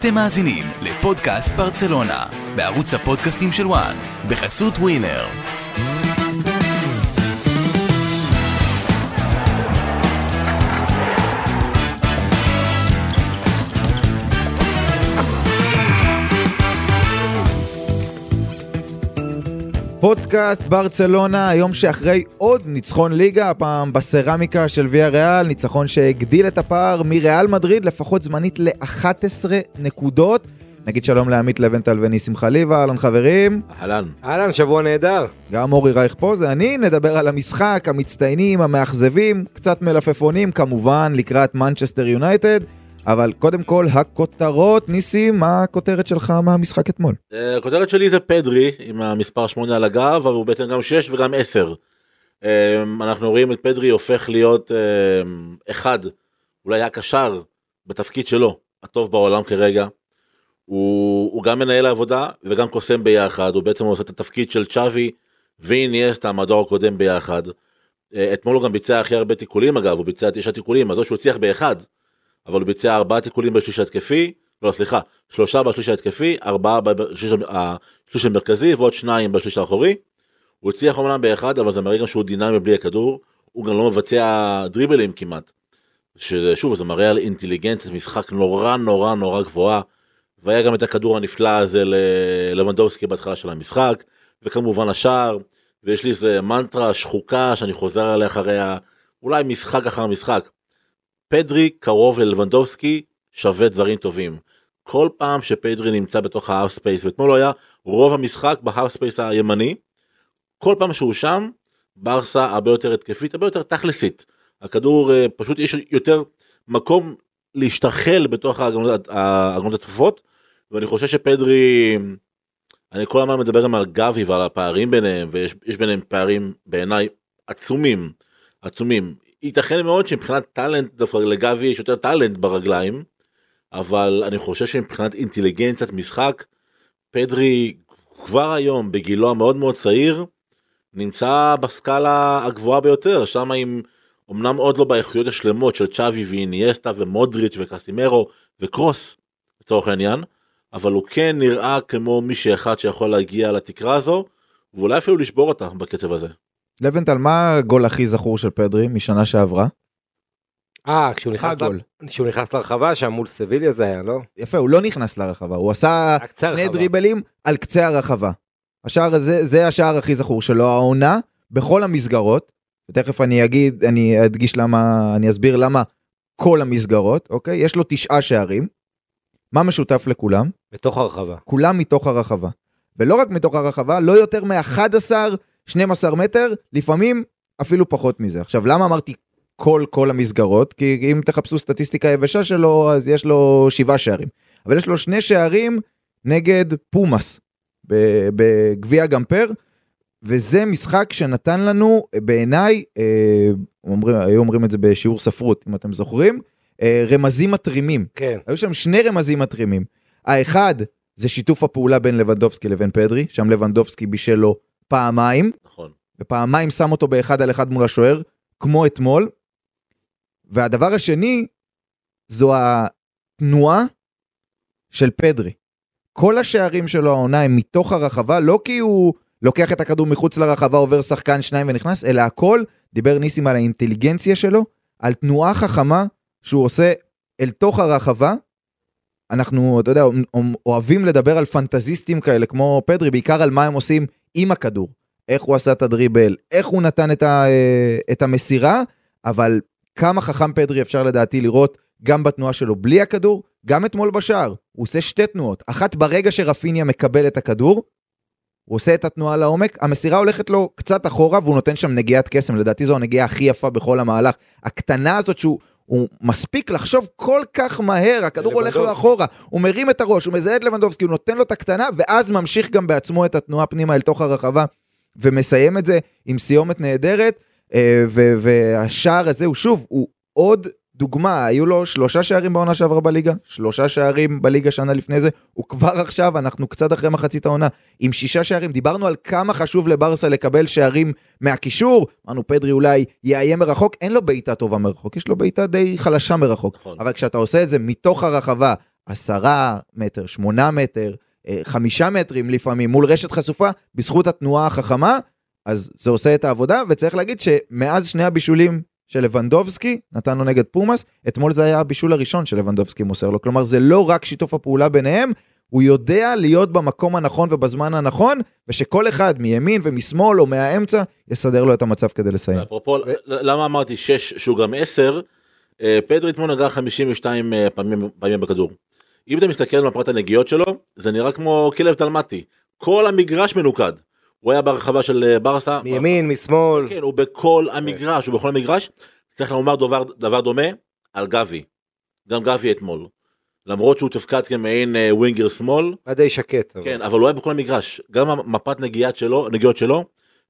אתם מאזינים לפודקאסט ברצלונה, בערוץ הפודקאסטים של וואן, בחסות ווינר. פודקאסט ברצלונה, היום שאחרי עוד ניצחון ליגה, הפעם בסרמיקה של ויה ריאל, ניצחון שהגדיל את הפער מריאל מדריד לפחות זמנית ל-11 נקודות. נגיד שלום לעמית לבנטל וניסים חליבה, אהלן חברים. אהלן. אהלן, שבוע נהדר. גם אורי רייך פה, זה אני, נדבר על המשחק, המצטיינים, המאכזבים, קצת מלפפונים, כמובן, לקראת מנצ'סטר יונייטד. אבל קודם כל, הכותרות, ניסים, מה הכותרת שלך מהמשחק אתמול? אה, הכותרת שלי זה פדרי עם המספר 8 על הגב אבל הוא בעצם גם 6 וגם 10. אה, אנחנו רואים את פדרי הופך להיות אה, אחד אולי הקשר בתפקיד שלו הטוב בעולם כרגע. הוא, הוא גם מנהל העבודה וגם קוסם ביחד הוא בעצם עושה את התפקיד של צ'אבי ואיניאסטה המדור הקודם ביחד. אתמול הוא גם ביצע הכי הרבה תיקולים אגב הוא ביצע תשעה תיקולים אז או שהוא הצליח באחד אבל הוא ביצע ארבעה תיקולים בשליש ההתקפי, לא סליחה, שלושה בשליש ההתקפי, ארבעה בשליש המרכזי ועוד שניים בשליש האחורי. הוא הצליח אומנם באחד, אבל זה מראה גם שהוא דינמי בלי הכדור, הוא גם לא מבצע דריבלים כמעט. שזה שוב, זה מראה על אינטליגנציה, משחק נורא נורא נורא גבוהה. והיה גם את הכדור הנפלא הזה ללבנדובסקי בהתחלה של המשחק, וכמובן השער, ויש לי איזה מנטרה שחוקה שאני חוזר עליה אחריה, אולי משחק אחר משחק. פדרי קרוב ללבנדובסקי שווה דברים טובים. כל פעם שפדרי נמצא בתוך ה half space, ואתמול הוא היה רוב המשחק ב half space הימני, כל פעם שהוא שם, ברסה הרבה יותר התקפית, הרבה יותר תכלסית. הכדור אה, פשוט יש יותר מקום להשתחל בתוך ההגנות התקפות, ואני חושב שפדרי, אני כל הזמן מדבר גם על גבי ועל הפערים ביניהם, ויש ביניהם פערים בעיניי עצומים, עצומים. ייתכן מאוד שמבחינת טאלנט דווקא לגבי יש יותר טאלנט ברגליים אבל אני חושב שמבחינת אינטליגנציית משחק פדרי כבר היום בגילו המאוד מאוד צעיר נמצא בסקאלה הגבוהה ביותר שם עם אמנם עוד לא באיכויות השלמות של צ'אבי ואיניאסטה ומודריץ' וקסימרו וקרוס לצורך העניין אבל הוא כן נראה כמו מישהו אחד שיכול להגיע לתקרה הזו ואולי אפילו לשבור אותה בקצב הזה. לבנטל, מה הגול הכי זכור של פדרי משנה שעברה? אה, כשהוא נכנס. ל... כשהוא נכנס לרחבה, שם מול סביליה זה היה, לא? יפה, הוא לא נכנס לרחבה, הוא עשה שני הרחבה. דריבלים על קצה הרחבה. השער הזה, זה השער הכי זכור שלו, העונה, בכל המסגרות, ותכף אני אגיד, אני אדגיש למה, אני אסביר למה כל המסגרות, אוקיי? יש לו תשעה שערים. מה משותף לכולם? בתוך הרחבה. כולם מתוך הרחבה. ולא רק מתוך הרחבה, לא יותר מ-11, 12 מטר, לפעמים אפילו פחות מזה. עכשיו, למה אמרתי כל כל המסגרות? כי אם תחפשו סטטיסטיקה יבשה שלו, אז יש לו שבעה שערים. אבל יש לו שני שערים נגד פומאס בגביע גמפר, וזה משחק שנתן לנו, בעיניי, אה, אומרים, היו אומרים את זה בשיעור ספרות, אם אתם זוכרים, אה, רמזים מתרימים. כן. היו שם שני רמזים מתרימים. האחד זה שיתוף הפעולה בין לבנדובסקי לבין פדרי, שם לבנדובסקי בישל לו פעמיים, נכון. ופעמיים שם אותו באחד על אחד מול השוער, כמו אתמול. והדבר השני, זו התנועה של פדרי. כל השערים שלו העונה הם מתוך הרחבה, לא כי הוא לוקח את הכדור מחוץ לרחבה, עובר שחקן שניים ונכנס, אלא הכל, דיבר ניסים על האינטליגנציה שלו, על תנועה חכמה שהוא עושה אל תוך הרחבה. אנחנו, אתה יודע, אוהבים לדבר על פנטזיסטים כאלה כמו פדרי, בעיקר על מה הם עושים עם הכדור. איך הוא עשה את הדריבל, איך הוא נתן את, ה, אה, את המסירה, אבל כמה חכם פדרי אפשר לדעתי לראות גם בתנועה שלו בלי הכדור, גם אתמול בשער. הוא עושה שתי תנועות, אחת ברגע שרפיניה מקבל את הכדור, הוא עושה את התנועה לעומק, המסירה הולכת לו קצת אחורה והוא נותן שם נגיעת קסם, לדעתי זו הנגיעה הכי יפה בכל המהלך. הקטנה הזאת שהוא הוא מספיק לחשוב כל כך מהר, הכדור הולך לו אחורה, הוא מרים את הראש, הוא מזהה את לבנדובסקי, הוא נותן לו את הקטנה, ואז ממשיך גם בעצמו את התנועה פנימה אל תוך הרחבה, ומסיים את זה עם סיומת נהדרת, אה, והשער הזה הוא שוב, הוא עוד דוגמה, היו לו שלושה שערים בעונה שעברה בליגה, שלושה שערים בליגה שנה לפני זה, הוא כבר עכשיו, אנחנו קצת אחרי מחצית העונה, עם שישה שערים, דיברנו על כמה חשוב לברסה לקבל שערים מהקישור, אמרנו פדרי אולי יאיים מרחוק, אין לו בעיטה טובה מרחוק, יש לו בעיטה די חלשה מרחוק, נכון. אבל כשאתה עושה את זה מתוך הרחבה, עשרה מטר, שמונה מטר, אה, חמישה מטרים לפעמים, מול רשת חשופה, בזכות התנועה החכמה, אז זה עושה את העבודה, וצריך להגיד שמאז שני הבישולים של לבנדובסקי, נתנו נגד פומאס, אתמול זה היה הבישול הראשון שלבנדובסקי מוסר לו. כלומר, זה לא רק שיתוף הפעולה ביניהם, הוא יודע להיות במקום הנכון ובזמן הנכון, ושכל אחד מימין ומשמאל או מהאמצע יסדר לו את המצב כדי לסיים. אפרופו, למה אמרתי 6 שהוא גם 10, פדרי אתמול נגע 52 אה, פעמים פעמים בכדור. אם אתה מסתכל על מפת הנגיעות שלו, זה נראה כמו כלב תלמטי. כל המגרש מנוקד. הוא היה ברחבה של אה, ברסה. מימין, משמאל. כן, הוא בכל המגרש, הוא בכל המגרש. צריך לומר דבר, דבר דומה על גבי. גם גבי אתמול. למרות שהוא תפקד כמעין אה, ווינגר שמאל, היה די שקט. אבל. כן, אבל הוא היה בכל המגרש. גם המפת נגיעות שלו, נגיעות שלו,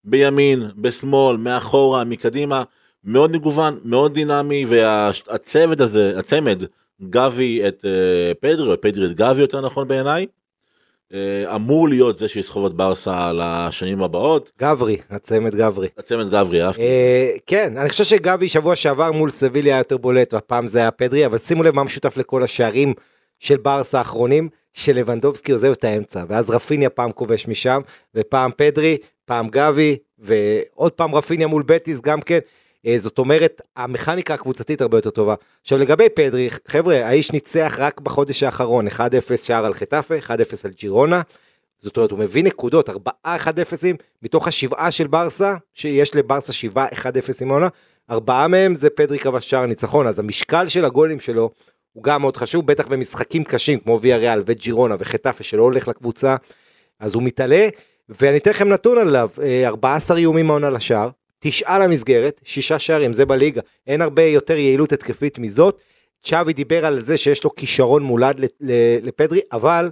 בימין, בשמאל, מאחורה, מקדימה, מאוד מגוון, מאוד דינמי, והצוות הזה, הצמד, גבי את אה, פדרי, או פדרי את גבי יותר נכון בעיניי, אמור להיות זה שיסחוב את ברסה על השנים הבאות. גברי, הצמד גברי. הצמד גברי, אהבתי. אה, כן, אני חושב שגבי שבוע שעבר מול סביליה היה יותר בולט, והפעם זה היה פדרי, אבל שימו לב מה משותף לכל השערים של ברסה האחרונים, שלבנדובסקי עוזב את האמצע, ואז רפיניה פעם כובש משם, ופעם פדרי, פעם גבי, ועוד פעם רפיניה מול בטיס גם כן. אה, זאת אומרת, המכניקה הקבוצתית הרבה יותר טובה. עכשיו לגבי פדרי, חבר'ה, האיש ניצח רק בחודש האחרון, 1-0 שער על חטאפה, 1-0 על ג'ירונה. זאת אומרת, הוא מביא נקודות, 4 1-0 מתוך השבעה של ברסה, שיש לברסה 7 1-0 עם העונה, ארבעה מהם זה פדרי כבש שער ניצחון, אז המשקל של הגולים שלו הוא גם מאוד חשוב, בטח במשחקים קשים כמו ויה ריאל וג'ירונה וחטאפה שלא הולך לקבוצה, אז הוא מתעלה, ואני אתן לכם נתון עליו, אה, 14 איומים מהעונה לשער, תשעה למסגרת, שישה שערים, זה בליגה. אין הרבה יותר יעילות התקפית מזאת. צ'אבי דיבר על זה שיש לו כישרון מולד לפדרי, אבל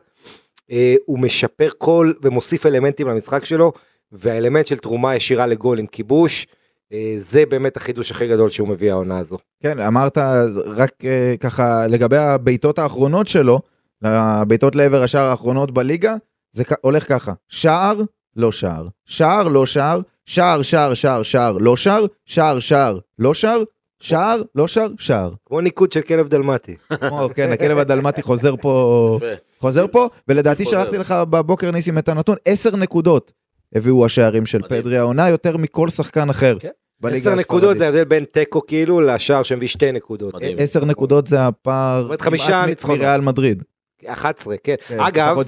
אה, הוא משפר כל ומוסיף אלמנטים למשחק שלו, והאלמנט של תרומה ישירה לגול עם כיבוש, אה, זה באמת החידוש הכי גדול שהוא מביא העונה הזו. כן, אמרת רק אה, ככה לגבי הבעיטות האחרונות שלו, הבעיטות לעבר השער האחרונות בליגה, זה הולך ככה, שער, לא שער, שער, לא שער, שער, שער, שער, שער, לא שער, שער, שער, לא שער, שער, לא שער, שער. כמו ניקוד של כלב דלמטי. כמו, כן, הכלב הדלמטי חוזר פה. חוזר פה, ולדעתי. שלחתי לך בבוקר ניסים את הנתון, 10 נקודות הביאו השערים של. פדרי העונה יותר מכל שחקן אחר. כן. בליגה עשר נקודות. זה ההבדל בין תיקו כאילו לשער שמביא שתי נקודות. מדהים. עשר נקודות זה הפער כמעט. מריאל מדריד. 11, כן. כן, אגב.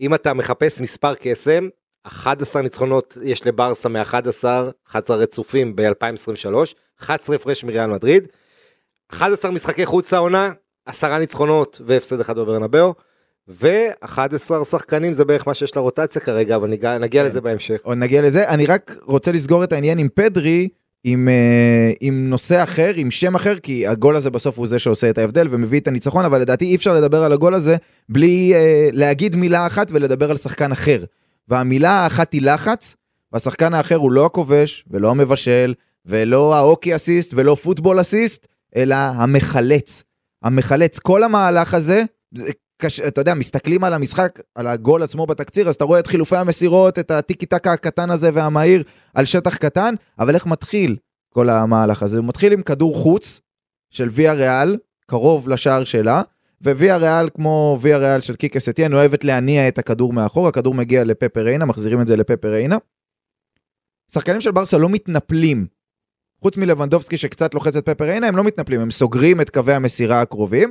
אם אתה מחפש מספר קסם, 11 ניצחונות יש לברסה מ-11, 11 רצופים ב-2023, 11 הפרש מריאל מדריד, 11 משחקי חוץ העונה, 10 ניצחונות והפסד אחד בברנבאו, ו-11 שחקנים זה בערך מה שיש לרוטציה כרגע, אבל נגיע, נגיע כן. לזה בהמשך. עוד נגיע לזה, אני רק רוצה לסגור את העניין עם פדרי, עם, אה, עם נושא אחר, עם שם אחר, כי הגול הזה בסוף הוא זה שעושה את ההבדל ומביא את הניצחון, אבל לדעתי אי אפשר לדבר על הגול הזה בלי אה, להגיד מילה אחת ולדבר על שחקן אחר. והמילה האחת היא לחץ, והשחקן האחר הוא לא הכובש, ולא המבשל, ולא האוקי אסיסט, ולא פוטבול אסיסט, אלא המחלץ. המחלץ, כל המהלך הזה, זה קש... אתה יודע, מסתכלים על המשחק, על הגול עצמו בתקציר, אז אתה רואה את חילופי המסירות, את הטיקי טקה הקטן הזה והמהיר על שטח קטן, אבל איך מתחיל כל המהלך הזה? הוא מתחיל עם כדור חוץ של ויה ריאל, קרוב לשער שלה, וויה ריאל, כמו ויה ריאל של קיקה סטיאן, אוהבת להניע את הכדור מאחור, הכדור מגיע לפפר ריינה, מחזירים את זה לפפר ריינה. שחקנים של ברסה לא מתנפלים. חוץ מלבנדובסקי שקצת לוחץ את פפר ריינה, הם לא מתנפלים, הם סוגרים את קווי המסירה הקרובים.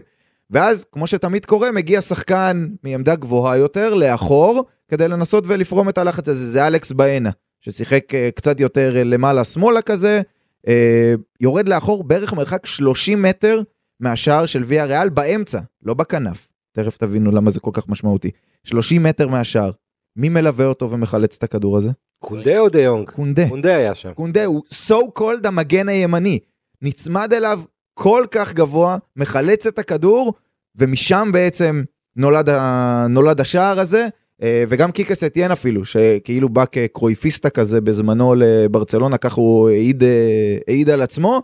ואז, כמו שתמיד קורה, מגיע שחקן מעמדה גבוהה יותר, לאחור, כדי לנסות ולפרום את הלחץ הזה. זה אלכס באנה, ששיחק אה, קצת יותר אה, למעלה-שמאלה כזה, אה, יורד לאחור בערך מרחק 30 מטר מהשער של ויה ריאל באמצע, לא בכנף. תכף תבינו למה זה כל כך משמעותי. 30 מטר מהשער. מי מלווה אותו ומחלץ את הכדור הזה? קונדה או דה יונג? קונדה. קונדה היה שם. קונדה הוא so called המגן הימני. נצמד אליו כל כך גבוה, מחלץ את הכדור, ומשם בעצם נולד, ה... נולד השער הזה, אה, וגם קיקס אתיין אפילו, שכאילו בא כקרויפיסטה כזה בזמנו לברצלונה, כך הוא העיד, אה, העיד על עצמו,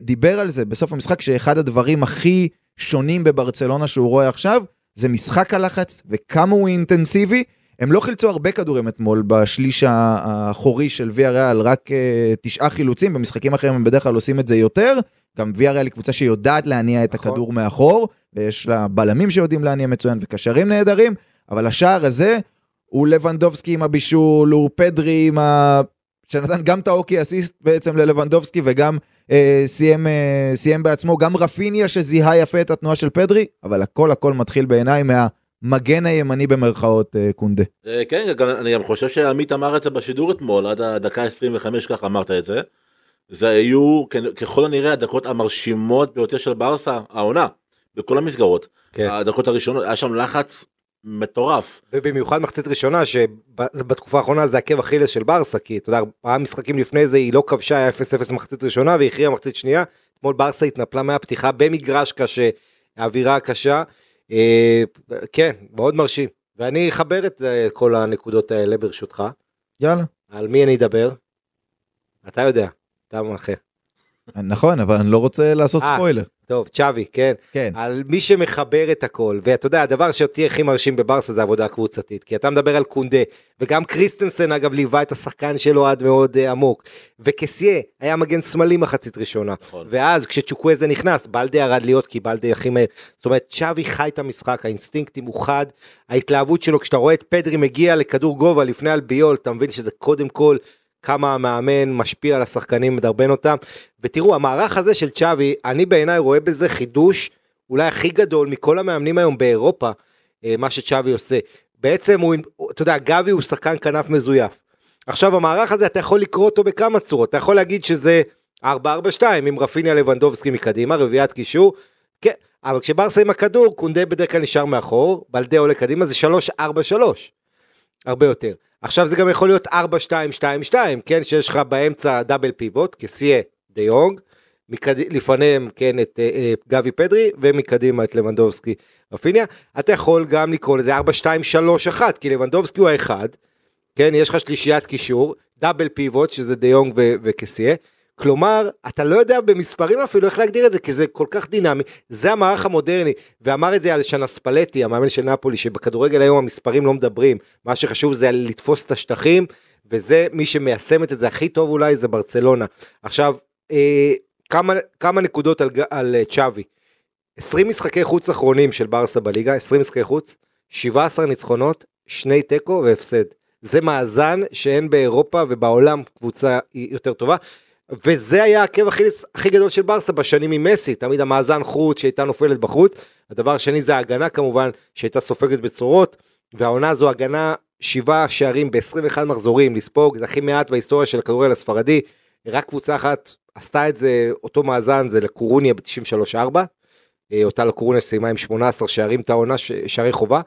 דיבר על זה בסוף המשחק, שאחד הדברים הכי שונים בברצלונה שהוא רואה עכשיו, זה משחק הלחץ וכמה הוא אינטנסיבי. הם לא חילצו הרבה כדורים אתמול בשליש האחורי של ויה ריאל, רק uh, תשעה חילוצים, במשחקים אחרים הם בדרך כלל עושים את זה יותר, גם ויאריאל היא קבוצה שיודעת להניע את נכון. הכדור מאחור, ויש לה בלמים שיודעים להניע מצוין וקשרים נהדרים, אבל השער הזה הוא לבנדובסקי עם הבישול, הוא פדרי עם ה... שנתן גם את האוקי אסיסט בעצם ללבנדובסקי וגם אה, סיים, אה, סיים בעצמו, גם רפיניה שזיהה יפה את התנועה של פדרי, אבל הכל הכל מתחיל בעיניי מהמגן הימני במרכאות אה, קונדה. אה, כן, גם- אני גם חושב שעמית אמר את זה בשידור אתמול, עד הדקה 25 ככה אמרת את זה. זה היו כ- ככל הנראה הדקות המרשימות ביותר של ברסה, העונה, בכל המסגרות. כן. הדקות הראשונות, היה שם לחץ מטורף. ובמיוחד מחצית ראשונה שבתקופה האחרונה זה עקב אכילס של ברסה כי אתה יודע ארבעה משחקים לפני זה היא לא כבשה היה 0-0 מחצית ראשונה והכריעה מחצית שנייה. אתמול ברסה התנפלה מהפתיחה במגרש קשה האווירה קשה. אה, כן מאוד מרשים ואני אחבר את אה, כל הנקודות האלה ברשותך יאללה. על מי אני אדבר. אתה יודע אתה המנחה. נכון, אבל אני לא רוצה לעשות אה. ספוילר. טוב צ'אבי כן כן. על מי שמחבר את הכל ואתה יודע הדבר שאותי הכי מרשים בברסה זה עבודה קבוצתית כי אתה מדבר על קונדה וגם קריסטנסן אגב ליווה את השחקן שלו עד מאוד uh, עמוק וקסיה היה מגן שמאלי מחצית ראשונה נכון. ואז כשצ'וקוויזה נכנס בלדה ירד להיות כי בלדה הכי מהר זאת אומרת צ'אבי חי את המשחק האינסטינקטים הוא חד ההתלהבות שלו כשאתה רואה את פדרי מגיע לכדור גובה לפני אלביול אתה מבין שזה קודם כל כמה המאמן משפיע על השחקנים מדרבן אותם. ותראו המערך הזה של צ'אבי אני בעיניי רואה בזה חידוש אולי הכי גדול מכל המאמנים היום באירופה אה, מה שצ'אבי עושה. בעצם הוא אתה יודע גבי הוא שחקן כנף מזויף. עכשיו המערך הזה אתה יכול לקרוא אותו בכמה צורות. אתה יכול להגיד שזה 4-4-2 עם רפיניה לבנדובסקי מקדימה רביעיית קישור. כן אבל כשברסה עם הכדור קונדה בדרך כלל נשאר מאחור בלדה עולה קדימה זה 3-4-3 הרבה יותר. עכשיו זה גם יכול להיות 4-2-2-2, כן, שיש לך באמצע דאבל פיבוט, כסיה דה יונג, מקד... לפניהם, כן, את אה, אה, גבי פדרי, ומקדימה את לבנדובסקי רפיניה. אתה יכול גם לקרוא לזה 4-2-3-1, כי לבנדובסקי הוא האחד, כן, יש לך שלישיית קישור, דאבל פיבוט, שזה דה יונג ו- וקסיה. כלומר, אתה לא יודע במספרים אפילו איך להגדיר את זה, כי זה כל כך דינמי, זה המערך המודרני, ואמר את זה על שנה ספלטי, המאמן של נפולי, שבכדורגל היום המספרים לא מדברים, מה שחשוב זה לתפוס את השטחים, וזה מי שמיישמת את זה הכי טוב אולי זה ברצלונה. עכשיו, אה, כמה, כמה נקודות על, על אה, צ'אבי. 20 משחקי חוץ אחרונים של ברסה בליגה, 20 משחקי חוץ, 17 ניצחונות, שני תיקו והפסד. זה מאזן שאין באירופה ובעולם קבוצה יותר טובה. וזה היה העקב הכי, הכי גדול של ברסה בשנים עם מסי, תמיד המאזן חוץ שהייתה נופלת בחוץ. הדבר השני זה ההגנה כמובן, שהייתה סופגת בצורות, והעונה זו הגנה שבעה שערים ב-21 מחזורים, לספוג, זה הכי מעט בהיסטוריה של הכדורגל הספרדי, רק קבוצה אחת עשתה את זה, אותו מאזן, זה לקורוניה ב-93-4, אה, אותה לקורוניה סיימה עם 18 שערים את העונה, שערי חובה,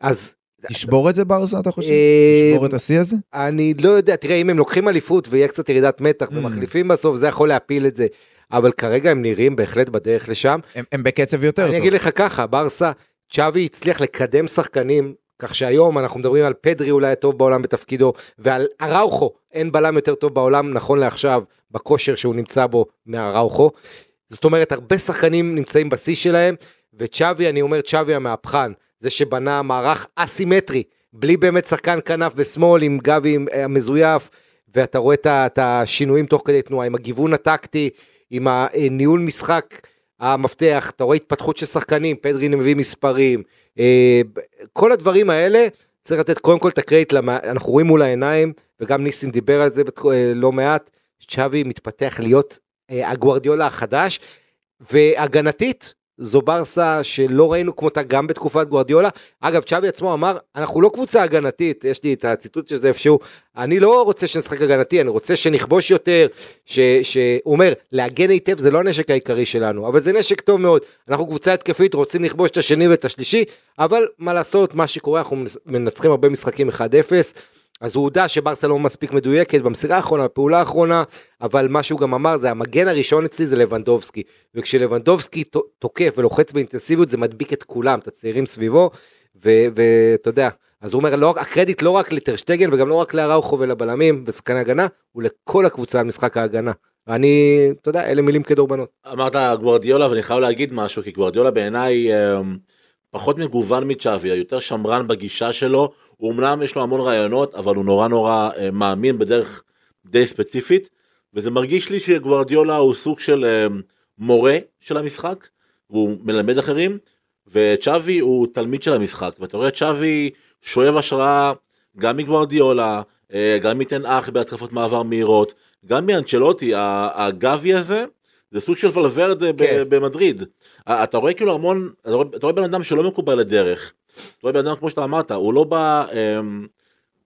אז תשבור את זה ברסה אתה חושב? אה, תשבור את השיא הזה? אני לא יודע, תראה, אם הם לוקחים אליפות ויהיה קצת ירידת מתח Mm. ומחליפים בסוף, זה יכול להפיל את זה. אבל כרגע הם נראים בהחלט בדרך לשם. הם- הם בקצב יותר אני טוב. אגיד לך ככה, ברסה, צ'אבי הצליח לקדם שחקנים, כך שהיום אנחנו מדברים על פדרי אולי הטוב בעולם בתפקידו, ועל אראוכו, אין בלם יותר טוב בעולם נכון לעכשיו, בכושר שהוא נמצא בו מאראוכו. זאת אומרת, הרבה שחקנים נמצאים בשיא שלהם, וצ'אבי, אני אומר צ'אבי המהפכן, זה שבנה מערך אסימטרי, בלי באמת שחקן כנף בשמאל, עם גבי אה, המזויף, ואתה רואה את השינויים תוך כדי תנועה, עם הגיוון הטקטי, עם הניהול משחק המפתח, אתה רואה התפתחות של שחקנים, פדרי מביא מספרים, אה, כל הדברים האלה, צריך לתת קודם כל את הקרדיט, אנחנו רואים מול העיניים, וגם ניסים דיבר על זה אה, לא מעט, צ'אבי מתפתח להיות אה, הגוארדיולה החדש, והגנתית, זו ברסה שלא ראינו כמותה גם בתקופת גוארדיולה. אגב, צ'אבי עצמו אמר, אנחנו לא קבוצה הגנתית, יש לי את הציטוט של זה איפשהו, אני לא רוצה שנשחק הגנתי, אני רוצה שנכבוש יותר, שהוא אומר, להגן היטב זה לא הנשק העיקרי שלנו, אבל זה נשק טוב מאוד. אנחנו קבוצה התקפית, רוצים לכבוש את השני ואת השלישי, אבל מה לעשות, מה שקורה, אנחנו מנצ- מנצחים הרבה משחקים 1-0. אז הוא הודה שברסה לא מספיק מדויקת במסירה האחרונה, בפעולה האחרונה, אבל מה שהוא גם אמר זה המגן הראשון אצלי זה לבנדובסקי, וכשלבנדובסקי תוקף ולוחץ באינטנסיביות זה מדביק את כולם, את הצעירים סביבו, ואתה יודע, אז הוא אומר, לא, הקרדיט לא רק לטרשטגן וגם לא רק לאראוכו ולבלמים ושחקני הגנה, הוא לכל הקבוצה על משחק ההגנה. ואני, אתה יודע, אלה מילים כדורבנות. אמרת גוורדיולה ואני חייב להגיד משהו כי גוורדיולה בעיניי אה, פחות מגוון מצ'אבי יותר שמרן בגישה שלו אמנם יש לו המון רעיונות אבל הוא נורא נורא אה, מאמין בדרך די ספציפית וזה מרגיש לי שגוורדיולה הוא סוג של אה, מורה של המשחק, והוא מלמד אחרים, וצ'אבי הוא תלמיד של המשחק, ואתה רואה צ'אבי שואב השראה גם מגוורדיולה, אה, גם מתן אח בהתקפות מעבר מהירות, גם מאנצ'לוטי, הגבי הזה, זה סוג של ולוורדה ב- כן. במדריד. אתה רואה כאילו המון, אתה רואה, אתה רואה בן אדם שלא מקובל לדרך. אתה רואה בן אדם כמו שאתה אמרת, הוא לא בא אמ,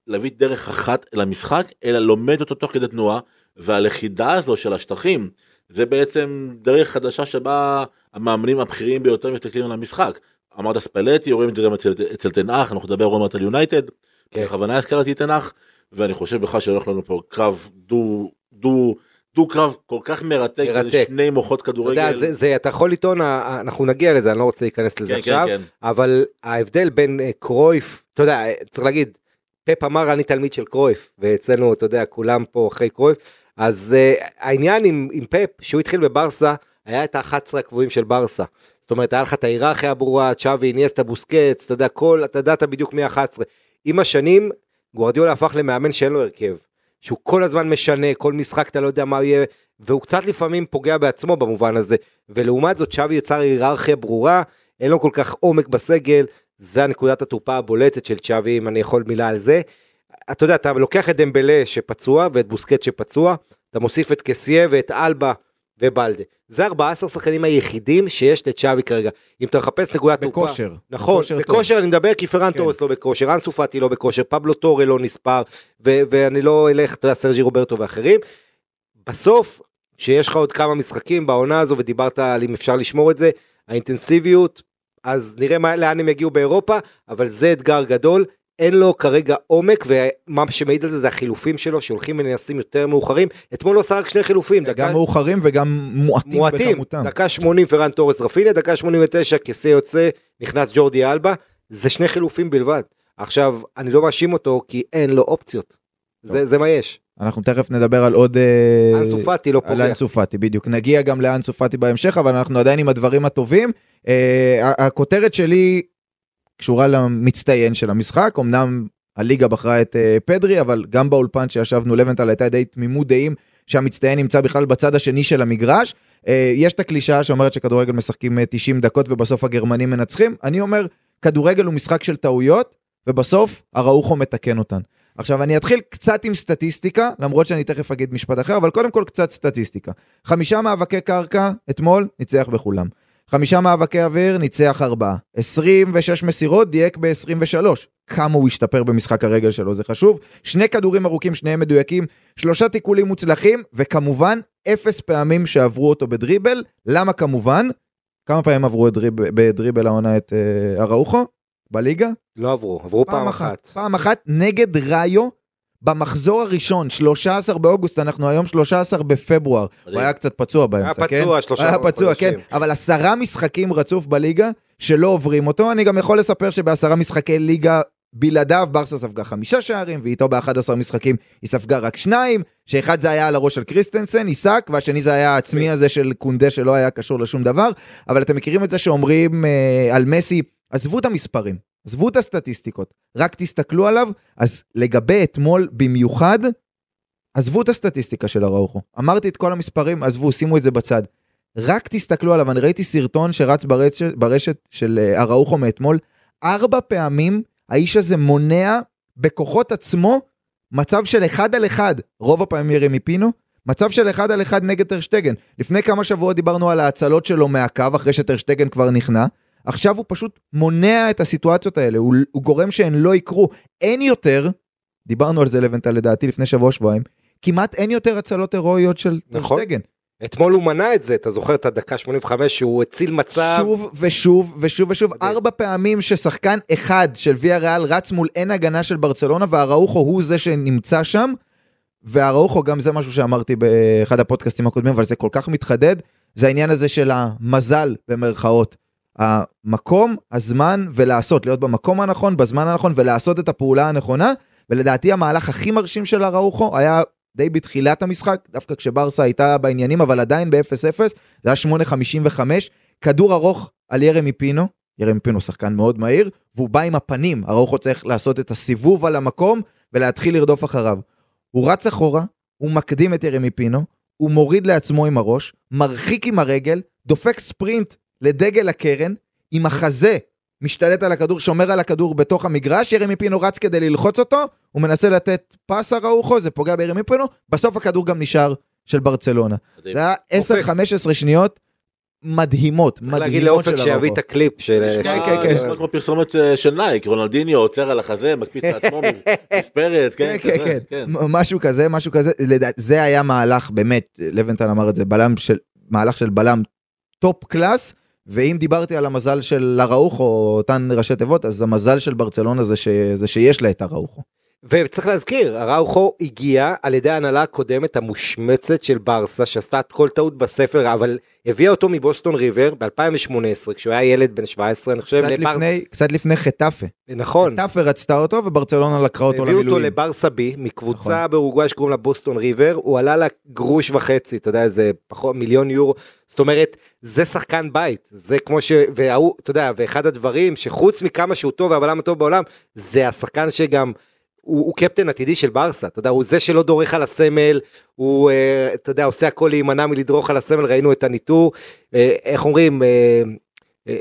להביא דרך אחת למשחק, אלא לומד אותו תוך כדי תנועה, והלכידה הזו של השטחים, זה בעצם דרך חדשה שבה המאמנים הבכירים ביותר מסתכלים על המשחק. אמרת ספלטי, רואים את זה גם אצל, אצל תנח, אנחנו נדבר עוד מעט על יונייטד, כן. בכוונה הזכרתי תנח, ואני חושב בכלל שהולך לנו פה קרב דו, דו, דו קרב כל כך מרתק, מרתק. שני מוחות אתה כדורגל. יודע, זה, זה, אתה יכול לטעון, אנחנו נגיע לזה, אני לא רוצה להיכנס לזה כן, כן, עכשיו, כן. אבל ההבדל בין אה, קרויף, אתה יודע, אה, צריך להגיד, פפ אמר אני תלמיד של קרויף, ואצלנו, אתה יודע, כולם פה אחרי קרויף, אז uh, העניין עם, עם פפ, שהוא התחיל בברסה, היה את ה-11 הקבועים של ברסה. זאת אומרת, היה לך את ההיררכיה הברורה, צ'אבי, איניאסטה, בוסקץ, אתה יודע, כל, אתה ידעת בדיוק מי ה-11. עם השנים, גוארדיולה הפך למאמן שאין לו הרכב. שהוא כל הזמן משנה, כל משחק אתה לא יודע מה יהיה, והוא קצת לפעמים פוגע בעצמו במובן הזה. ולעומת זאת, צ'אבי יצר היררכיה ברורה, אין לו כל כך עומק בסגל, זה הנקודת התורפה הבולטת של צ'אבי, אם אני יכול מילה על זה. אתה יודע, אתה לוקח את דמבלה שפצוע ואת בוסקטס שפצוע, אתה מוסיף את קסיה ואת אלבה ובלדה. זה 14 שחקנים היחידים שיש לצ'אבי כרגע. אם אתה מחפש נקודת תורפה... בכושר. נכון, בכושר. בכושר אני מדבר כי פרן כן. טורס לא בכושר, אנסו פאטי לא בכושר, פבלו טורה לא נספר, ו- ואני לא אלך, אתה יודע, סרג'י רוברטו ואחרים. בסוף, שיש לך עוד כמה משחקים בעונה הזו, ודיברת על אם אפשר לשמור את זה, האינטנסיביות, אז נראה מה, לאן הם יגיעו באירופה, אבל זה אתגר גדול. אין לו כרגע עומק, ומה שמעיד על זה זה החילופים שלו, שהולכים ונעשים יותר מאוחרים. אתמול הוא עשה רק שני חילופים, גם מאוחרים וגם מועטים מועטים, בכמותם. דקה 80 פרן תורס רפיניה, דקה 89 כסה יוצא, נכנס ג'ורדי אלבה, זה שני חילופים בלבד. עכשיו, אני לא מאשים אותו כי אין לו אופציות. זה, זה מה יש. אנחנו תכף נדבר על עוד... אה, אנסו פאטי לא על פוגע. אנסו פאטי, בדיוק. נגיע גם לאנסו פאטי בהמשך, אבל אנחנו עדיין עם הדברים הטובים. אה, הכותרת שלי קשורה למצטיין של המשחק, אמנם הליגה בחרה את אה, פדרי, אבל גם באולפן שישבנו לבנטל הייתה די תמימות דעים שהמצטיין נמצא בכלל בצד השני של המגרש. אה, יש את הקלישאה שאומרת שכדורגל משחקים אה, 90 דקות ובסוף הגרמנים מנצחים. אני אומר, כדורגל הוא משחק של טעויות, ובסוף הראוכו מתקן אותן. עכשיו אני אתחיל קצת עם סטטיסטיקה, למרות שאני תכף אגיד משפט אחר, אבל קודם כל קצת סטטיסטיקה. חמישה מאבקי קרקע אתמול, ניצח בכולם. חמישה מאבקי אוויר, ניצח ארבעה. 26 מסירות, דייק ב-23. כמה הוא השתפר במשחק הרגל שלו, זה חשוב. שני כדורים ארוכים, שניהם מדויקים, שלושה תיקולים מוצלחים, וכמובן, אפס פעמים שעברו אותו בדריבל. למה כמובן? כמה פעמים עברו דריב, בדריבל העונה את אה, אראוחו? בליגה? לא עברו, עברו פעם אחת. פעם אחת נגד ראיו במחזור הראשון, 13 באוגוסט, אנחנו היום 13 בפברואר. הוא. היה קצת פצוע באמצע, כן? פצוע, שלושה היה פצוע, כן. אבל עשרה משחקים רצוף בליגה שלא עוברים אותו. אני גם יכול לספר שבעשרה משחקי ליגה בלעדיו ברסה ספגה חמישה שערים, ואיתו ב-11 משחקים היא ספגה רק שניים, שאחד זה היה על הראש של קריסטנסן, עיסק, והשני זה היה העצמי הזה של קונדה שלא היה קשור לשום דבר. אבל אתם מכירים את זה שאומרים אה, על מסי, עזבו את המספרים, עזבו את הסטטיסטיקות, רק תסתכלו עליו. אז לגבי אתמול במיוחד, עזבו את הסטטיסטיקה של אראוחו. אמרתי את כל המספרים, עזבו, שימו את זה בצד. רק תסתכלו עליו, אני ראיתי סרטון שרץ ברשת, ברשת של אה, אראוחו מאתמול, ארבע פעמים האיש הזה מונע בכוחות עצמו מצב של אחד על אחד, רוב הפעמים ירמי פינו, מצב של אחד על אחד נגד טרשטגן. לפני כמה שבועות דיברנו על ההצלות שלו מהקו אחרי שטרשטגן כבר נכנע, עכשיו הוא פשוט מונע את הסיטואציות האלה, הוא, הוא גורם שהן לא יקרו. אין יותר, דיברנו על זה לבנטל לדעתי לפני שבוע שבועיים, כמעט אין יותר הצלות הירואיות של נכון. טרשטגן. אתמול הוא מנע את זה, אתה זוכר את הדקה 85 שהוא הציל מצב. שוב ושוב ושוב ושוב. ארבע פעמים ששחקן אחד של ויה ריאל רץ מול אין הגנה של ברצלונה, והראוכו הוא זה שנמצא שם, והראוכו גם זה משהו שאמרתי באחד הפודקאסטים הקודמים, אבל זה כל כך מתחדד, זה העניין הזה של המזל במרכאות. המקום, הזמן ולעשות, להיות במקום הנכון, בזמן הנכון ולעשות את הפעולה הנכונה, ולדעתי המהלך הכי מרשים של הראוכו היה די בתחילת המשחק, דווקא כשברסה הייתה בעניינים, אבל עדיין ב-0-0, זה היה 8.55, כדור ארוך על ירמי פינו, ירמי פינו שחקן מאוד מהיר, והוא בא עם הפנים, אראוחו צריך לעשות את הסיבוב על המקום ולהתחיל לרדוף אחריו. הוא רץ אחורה, הוא מקדים את ירמי פינו, הוא מוריד לעצמו עם הראש, מרחיק עם הרגל, דופק ספרינט לדגל הקרן, עם החזה משתלט על הכדור, שומר על הכדור בתוך המגרש, ירמי פינו רץ כדי ללחוץ אותו, הוא מנסה לתת פס אראוחו, זה פוגע בירמי פינו, בסוף הכדור גם נשאר של ברצלונה. מדהים. זה היה אופק. 10-15 שניות מדהימות, צריך להגיד מדהימות של לאופק שיביא אראוחו. את הקליפ של... כן, נשמע- כן, כן. נשמע כמו פרסומת אה, של נייק, רונלדיניו עוצר על החזה, מקפיץ לעצמו מספרת, כן, כן, כן, כן, מ- משהו כזה, משהו כזה, זה היה מהלך באמת, לבנטל אמר את זה, בלם של, מהלך של בלם top class, ואם דיברתי על המזל של אראוחו, או אותן ראשי תיבות, אז המזל של ברצלונה. זה שיש לה את אראוחו. וצריך להזכיר, אראוחו הגיע על ידי ההנהלה הקודמת המושמצת של ברסה, שעשתה את כל טעות בספר, אבל הביאה אותו מבוסטון ריבר ב-2018, כשהוא היה ילד בן 17, אני חושב, קצת לבר- לפני, קצת לפני חטאפה. נכון, חטאפה רצתה אותו, וברצלונה לקחה אותו הביאו אותו למילואים. לברסה בי, מקבוצה נכון. באורוגוואי שקוראים לה בוסטון ריבר, הוא עלה לה גרוש וחצי, אתה יודע, איזה פחות מיליון יורו, זאת אומרת, זה שחקן בית, זה כמו ש... וההוא, אתה יודע, ואחד הדברים שחוץ מכמה שהוא טוב והבלם הטוב בעולם, זה השחקן שגם... הוא, הוא קפטן עתידי של ברסה, אתה יודע, הוא זה שלא דורך על הסמל, הוא, אה, אתה יודע, עושה הכל להימנע מלדרוך על הסמל, ראינו את הניטור, אה, איך אומרים, אה, אה,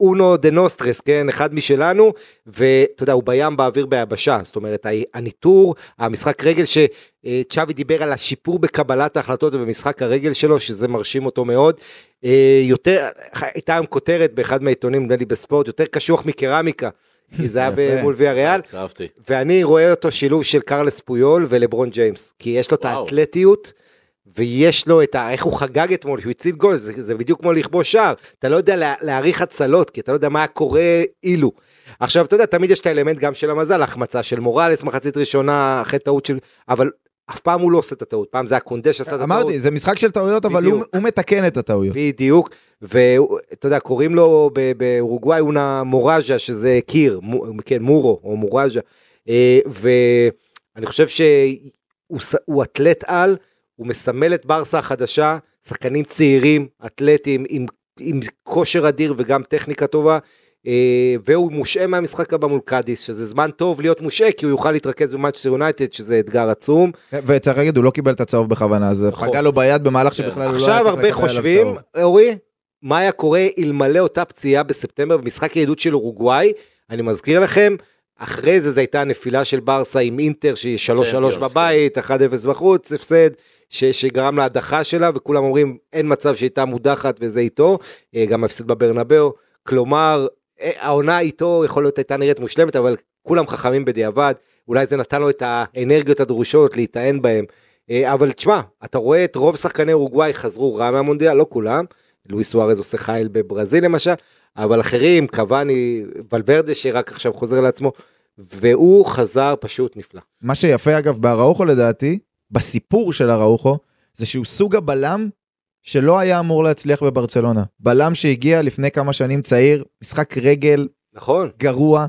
uno de nosotros, כן, אחד משלנו, ואתה יודע, הוא בים באוויר ביבשה, זאת אומרת, הניתור, המשחק רגל שצ'אבי דיבר על השיפור בקבלת ההחלטות ובמשחק הרגל שלו, שזה מרשים אותו מאוד. אה, יותר, הייתה היום כותרת באחד מהעיתונים, נדמה לי בספורט, יותר קשוח מקרמיקה, כי זה היה. מול ויה ריאל, אהבתי. ואני רואה אותו שילוב של קרלס פויול ולברון ג'יימס, כי יש לו את. האתלטיות, ויש לו את ה... איך הוא חגג אתמול, שהוא הציל גול, זה, זה בדיוק כמו לכבוש שער, אתה לא יודע לה, להעריך הצלות, כי אתה לא יודע מה קורה אילו. עכשיו, אתה יודע, תמיד יש את האלמנט גם של המזל, החמצה של מוראלס, מחצית ראשונה, אחרי טעות של... אבל אף פעם הוא לא עושה את הטעות, פעם זה הקונדה שעשה את הטעות. אמרתי, זה משחק של טעויות, אבל הוא, מתקן את הטעויות. בדיוק, ואתה יודע, קוראים לו באורוגוואי אונה מוראז'ה, שזה קיר, כן, מורו או מוראז'ה, אה, ואני חושב שהוא אתלט על, הוא מסמל את ברסה החדשה, שחקנים צעירים, אתלטים, עם, עם כושר אדיר וגם טכניקה טובה. אה, והוא מושעה מהמשחק הבא מול קאדיס, שזה זמן טוב להיות מושעה, כי הוא יוכל להתרכז במנצ'סטר יונייטד, שזה אתגר עצום. וצריך להגיד, הוא לא קיבל את הצהוב בכוונה, זה נכון. פגע לו ביד במהלך שבכלל הוא לא היה עכשיו צריך הרבה לקבל עליו חושבים, צהוב. אורי, מה היה קורה אלמלא אותה פציעה בספטמבר במשחק הידידות של אורוגוואי? אני מזכיר לכם, אחרי זה זו הייתה נפילה של ברסה עם אינטר שהיא 3-3 צ'מפיונס, בבית, 1-0 בחוץ, הפסד, ש- שגרם להדחה שלה, וכולם אומרים אין מצב שהייתה מודחת וזה איתו, אה, גם הפסד בברנבאו, כלומר, העונה איתו יכול להיות הייתה נראית מושלמת, אבל כולם חכמים בדיעבד, אולי זה נתן לו את האנרגיות הדרושות להיטען בהם. אה, אבל תשמע, אתה רואה את רוב שחקני אורוגוואי חזרו רע מהמונדיאל, לא כולם, לואיס סוארז עושה חייל בברזיל למשל, אבל אחרים, קוואני, ולוורדה שרק עכשיו חוזר לעצמו, והוא חזר פשוט נפלא. מה שיפה אגב באראוחו לדעתי, בסיפור של אראוחו, זה שהוא סוג הבלם שלא היה אמור להצליח בברצלונה. בלם שהגיע לפני כמה שנים צעיר, משחק רגל נכון, גרוע.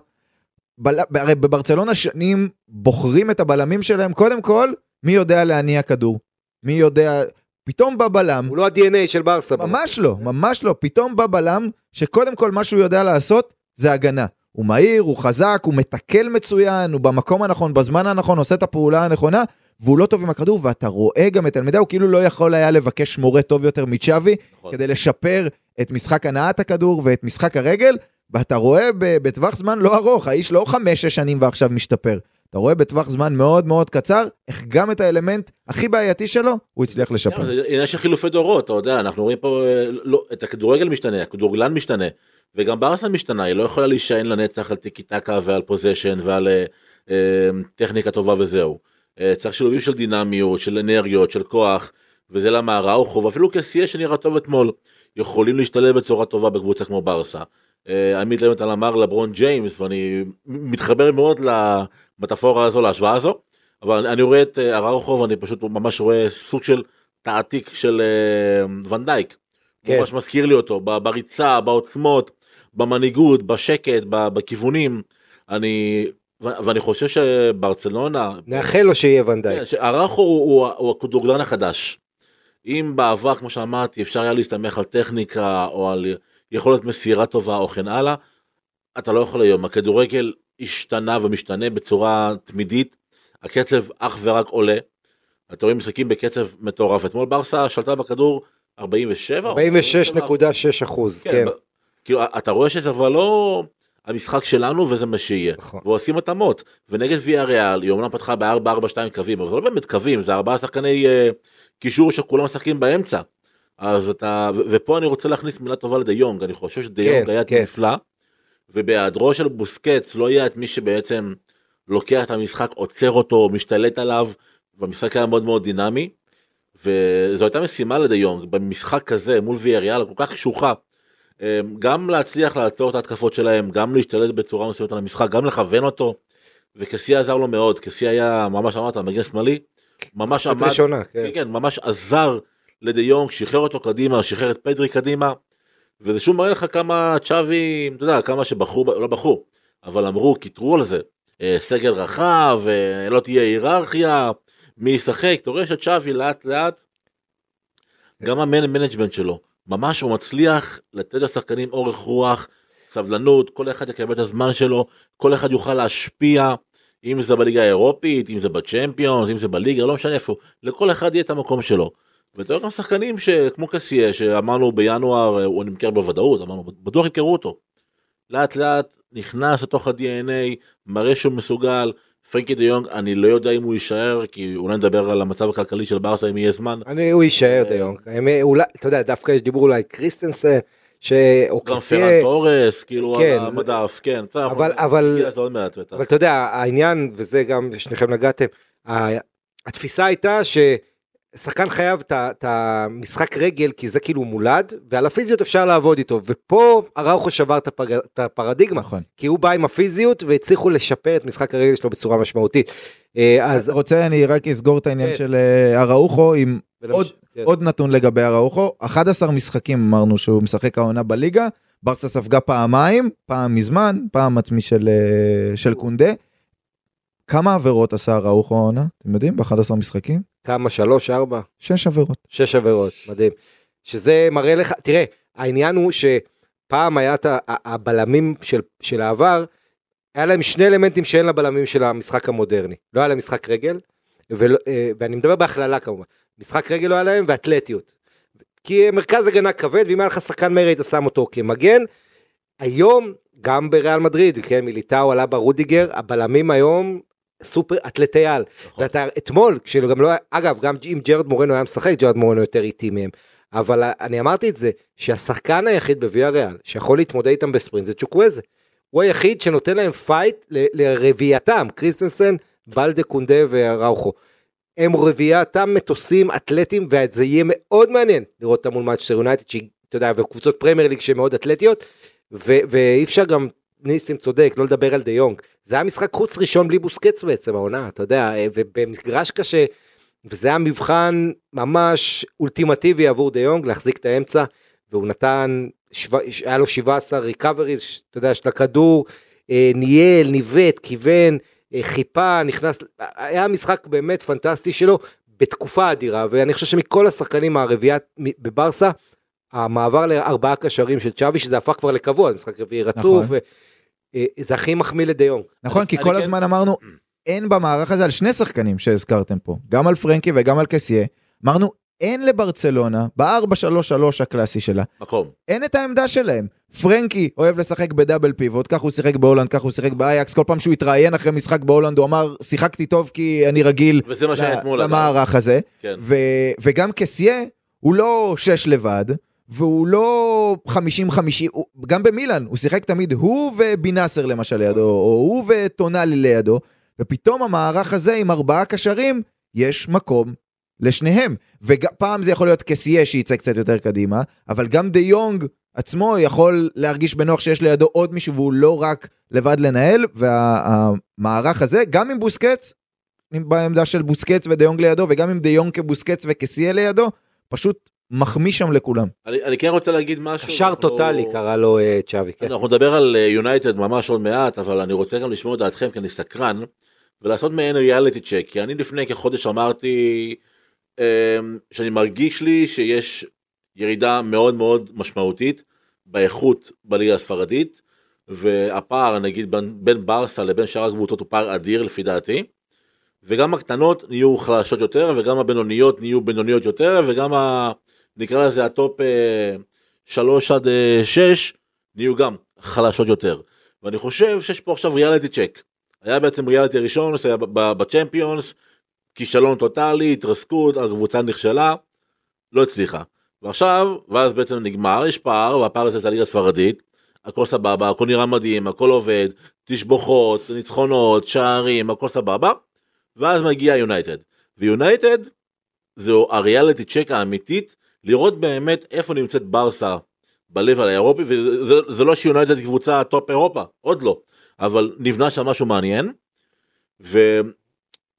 בל... הרי בברצלונה שנים בוחרים את הבלמים שלהם, קודם כל, מי יודע להניע כדור. מי יודע... פתאום בא בלם, הוא לא ה-DNA של ברסה. ממש לא, ממש לא. פתאום בא בלם שקודם כל מה שהוא יודע לעשות זה הגנה. הוא מהיר, הוא חזק, הוא מתקל מצוין, הוא במקום הנכון, בזמן הנכון, עושה את הפעולה הנכונה, והוא לא טוב עם הכדור, ואתה רואה גם את אלמדה, הוא כאילו לא יכול היה לבקש מורה טוב יותר מצ'אבי, נכון. כדי לשפר את משחק הנעת הכדור ואת משחק הרגל, ואתה רואה בטווח זמן לא ארוך, האיש לא חמש-שש שנים ועכשיו משתפר. אתה רואה בטווח זמן מאוד מאוד קצר, איך גם את האלמנט הכי בעייתי שלו, הוא הצליח לשפר. זה עניין של חילופי דורות, אתה יודע, אנחנו רואים פה, אה, לא, את הכדורגל משתנה, הכדורגלן משתנה, וגם ברסה משתנה, היא לא יכולה להישען לנצח על טיקי טקה ועל פוזיישן ועל אה, אה, טכניקה טובה וזהו. אה, צריך שילובים של דינמיות, של אנרגיות, של כוח, וזה למה ראוכו, ואפילו קסיה שנראה טוב אתמול, יכולים להשתלב בצורה טובה בקבוצה כמו ברסה. אה, עמית לבנטל אמר לברון ג'יימס, ואני מתחבר מאוד למטאפורה הזו, להשוואה הזו, אבל אני רואה את אה, אראוכו ואני פשוט ממש רואה סוג של תעתיק של ונדייק. כן. ממש מזכיר לי אותו בריצה, בעוצמות, במנהיגות, בשקט, בכיוונים. אני, ו- ואני חושב שברצלונה, נאחל לו שיהיה ונדייק. כן, שאראוכו הוא, הוא, הוא הכדורגלן החדש. אם בעבר, כמו שאמרתי, אפשר היה להסתמך על טכניקה או על יכולת מסירה טובה או כן הלאה, אתה לא יכול היום, הכדורגל השתנה ומשתנה בצורה תמידית, הקצב אך ורק עולה, אתה רואה משחקים בקצב מטורף. אתמול ברסה שלטה בכדור 47? או 46.6 אחוז, כן. כן. כאילו, אתה רואה שזה כבר לא המשחק שלנו וזה מה שיהיה. נכון. ועושים התאמות. ונגד ויה ריאל, היא אומנם פתחה ב-4-4-2 קווים, אבל זה לא באמת קווים, זה ארבעה שחקני אה, קישור שכולם משחקים באמצע. אז אתה, ו- ופה אני רוצה להכניס מילה טובה לדה יונג, אני חושב שדה כן, יונג היה כן. נפלא, ובהיעדרו של בוסקץ לא יהיה את מי שבעצם לוקח את המשחק, עוצר אותו, משתלט עליו, והמשחק היה מאוד מאוד דינמי. וזו הייתה משימה לדה יונג במשחק כזה מול ויאריאל כל כך קשוחה. אה, גם להצליח לעצור את ההתקפות שלהם, גם להשתלט בצורה מסוימת על המשחק, גם לכוון אותו. וקסיה עזר לו מאוד, קסיה היה ממש אמרת מגן שמאלי, ממש עמד, ראשונה, כן, כן. כן, ממש עזר לדה יונג, שחרר אותו קדימה, שחרר את פדרי קדימה, וזה שוב מראה לך כמה צ'אבי, אתה יודע, כמה שבחרו, לא בחרו, אבל אמרו, קיטרו על זה, אה, סגל רחב, אה, לא תהיה היררכיה, מי ישחק, אתה רואה שצ'אבי לאט לאט, גם המנג'מנט שלו, ממש הוא מצליח לתת לשחקנים אורך רוח, סבלנות, כל אחד יקבל את הזמן שלו, כל אחד יוכל להשפיע, אם זה בליגה האירופית, אם זה בצ'מפיונס, אם זה בליגה, לא משנה איפה, לכל אחד יהיה את המקום שלו. ואתה רואה גם שחקנים שכמו קסיה, שאמרנו בינואר אה, הוא נמכר בוודאות, אמרנו בטוח ימכרו אותו. לאט לאט נכנס לתוך ה-DNA, מראה שהוא מסוגל, פרנקי דה יונג, אני לא יודע אם הוא יישאר, כי אולי נדבר על המצב הכלכלי של ברסה אם יהיה זמן. אני, הוא יישאר אה, דה יונג. אולי, אתה יודע, דווקא יש דיבור אולי קריסטנסן, ש... או גם פרן תורס, כאילו כן, על המדף, כן. אתה יכול- אבל- אבל-. אבל אתה יודע, העניין, וזה גם, שניכם נגעתם, התפיסה הייתה ששחקן חייב את המשחק רגל, כי זה כאילו מולד, ועל הפיזיות אפשר לעבוד איתו, ופה אראוחו שבר את הפרדיגמה, נכון. כי הוא בא עם הפיזיות, והצליחו לשפר את משחק הרגל שלו בצורה משמעותית. אה, אז... רוצה אני רק אסגור את העניין כן. של אה, אראוחו עם עוד- כן. עוד נתון לגבי אראוחו 11 משחקים אמרנו שהוא משחק העונה בליגה ברסה ספגה פעמיים פעם מזמן פעם עצמי של אה, של קונדה. כמה עבירות עשה אראוחו העונה אתם יודעים ב-11 משחקים? כמה? שלוש, ארבע? 6 עבירות. שש עבירות, מדהים. שזה מראה לך, תראה, העניין הוא שפעם היה את הבלמים של, של העבר, היה להם שני אלמנטים שאין לבלמים של המשחק המודרני. לא היה להם משחק רגל, ולא, אה, ואני מדבר בהכללה כמובן. משחק רגל לא היה להם ואתלטיות. כי מרכז הגנה כבד, ואם היה לך שחקן מהיר היית שם אותו כמגן. היום, גם בריאל מדריד, כן, מיליטאו אלאבה רודיגר, הבלמים היום סופר אתלטי על. נכון. ואתה אתמול, כשגם לא היה, אגב, גם אם ג'רד מורנו היה משחק, ג'רד מורנו יותר איטי מהם. אבל אני אמרתי את זה, שהשחקן היחיד בוויאריאל שיכול להתמודד איתם בספרינט זה צ'וקווזה. הוא היחיד שנותן להם פייט ל- לרביעייה, קריסטנסן, בלדה קונדה ואראוחו. הם רביעיית מטוסים אתלטים וזה יהיה מאוד מעניין לראות אותם מול מנצ'סטר יונייטד, שהיא, אתה יודע, וקבוצות פרמייר ליג שהן מאוד אתלטיות, ו- ואי אפשר גם, ניסים צודק, לא לדבר על דה יונג. זה היה משחק חוץ ראשון בלי בוסקץ בעצם העונה, אתה יודע, ובמגרש קשה, וזה היה מבחן ממש אולטימטיבי עבור דה יונג להחזיק את האמצע, והוא נתן, שבע, היה לו 17 ריקאבריז, אתה יודע, של הכדור, אה, ניהל, ניווט, כיוון, אה, חיפה, נכנס, היה משחק באמת פנטסטי שלו, בתקופה אדירה, ואני חושב שמכל השחקנים הרביעייה בברסה, המעבר לארבעה קשרים של צ'אבי, שזה הפך כבר לקבוע, משחק רביעי רצוף, נכון. ו- אה, זה הכי מחמיא לדה יונג. נכון כי אני כל כן- הזמן אמרנו אין במערך הזה על שני שחקנים שהזכרתם פה גם על פרנקי וגם על קסיה אמרנו אין לברצלונה ב-4-3-3 הקלאסי שלה מקום. אין את העמדה שלהם. פרנקי אוהב לשחק ב double pivot, כך הוא שיחק בהולנד, כך הוא שיחק באייאקס, כל פעם שהוא התראיין אחרי משחק בהולנד הוא אמר שיחקתי טוב כי אני רגיל וזה מה שהיה ל-. למערך הזה, כן. ו- וגם קסיה הוא לא שש לבד, והוא לא 50-50, הוא- גם במילאן הוא שיחק תמיד הוא ובינאסר למשל לידו, או הוא וטונאלי לידו, ופתאום המערך הזה עם ארבעה קשרים, יש מקום לשניהם. ופעם זה יכול להיות קסיה שיצא קצת יותר קדימה, אבל גם דה יונג עצמו יכול להרגיש בנוח שיש לידו עוד מישהו והוא לא רק לבד לנהל, והמערך הזה, גם עם בוסקץ, בעמדה של בוסקץ ודה יונג לידו, וגם עם דה יונג כבוסקץ וקסיה לידו, פשוט מחמיא שם לכולם. אני אני כן רוצה להגיד משהו. קשר אנחנו- טוטאלי קרא לו אה, צ'אבי, כן. אנחנו נדבר על יונייטד ממש עוד מעט, אבל אני רוצה גם לשמוע את דעתכם כי אני סקרן, ולעשות מעין reality check, כי אני לפני כחודש אמרתי אמ, שאני מרגיש לי שיש ירידה מאוד מאוד משמעותית באיכות בליגה הספרדית, והפער נגיד בין, בין ברסה לבין שאר הקבוצות הוא פער אדיר לפי דעתי, וגם הקטנות נהיו חלשות יותר, וגם הבינוניות נהיו בינוניות יותר, וגם. נקרא לזה ה top אה, 3 עד אה, 6 נהיו גם חלשות יותר. ואני חושב שיש פה עכשיו ריאליטי צ'ק. היה בעצם ריאליטי ראשון ב- ב- בצ'מפיונס, כישלון טוטאלי, התרסקות, הקבוצה נכשלה, לא הצליחה. ועכשיו, ואז בעצם נגמר, יש פער, והפער הזה זה הליגה הספרדית, הכל סבבה, הכל נראה מדהים, הכל עובד, תשבוכות, ניצחונות, שערים, הכל סבבה, ואז מגיע יונייטד. ויונייטד זו הריאליטי צ'ק האמיתית, לראות באמת איפה נמצאת ברסה ב-level האירופי, וזה זה לא שיונייטד קבוצה top אירופה, עוד לא, אבל נבנה שם משהו מעניין, ו...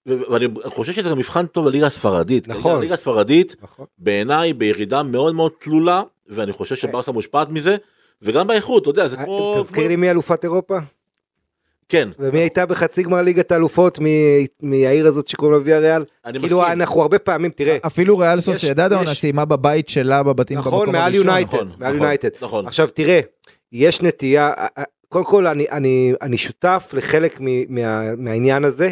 ואני חושב שזה גם מבחן טוב לליגה הספרדית. נכון. הליגה הספרדית נכון. בעיניי בירידה מאוד מאוד תלולה, ואני חושב שברסה מושפעת מזה, וגם באיכות, אתה יודע, זה כמו... אה, תזכיר כמו- לי מי אלופת אירופה? כן, ומי הייתה בחצי גמר ליגת האלופות מ- מהעיר הזאת שקוראים לה ויאריאל? אני כאילו מסכים. אנחנו הרבה פעמים, תראה, אפילו ריאל סוסיידד העונה סיימה בבית שלה בבתים במקום נכון, מעל הראשון. יונייטד, נכון, מעל נכון, יונייטד. נכון. עכשיו תראה, יש נטייה, קודם כל אני, אני, אני שותף לחלק מ- מה, מהעניין הזה,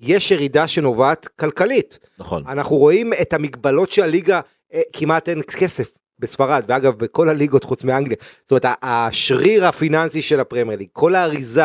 יש ירידה שנובעת כלכלית. נכון. אנחנו רואים את המגבלות של הליגה, אה, כמעט אין כסף בספרד, ואגב בכל הליגות חוץ מאנגליה. זאת אומרת, השריר הפיננסי של הפרמייר ליג, כל האריזה,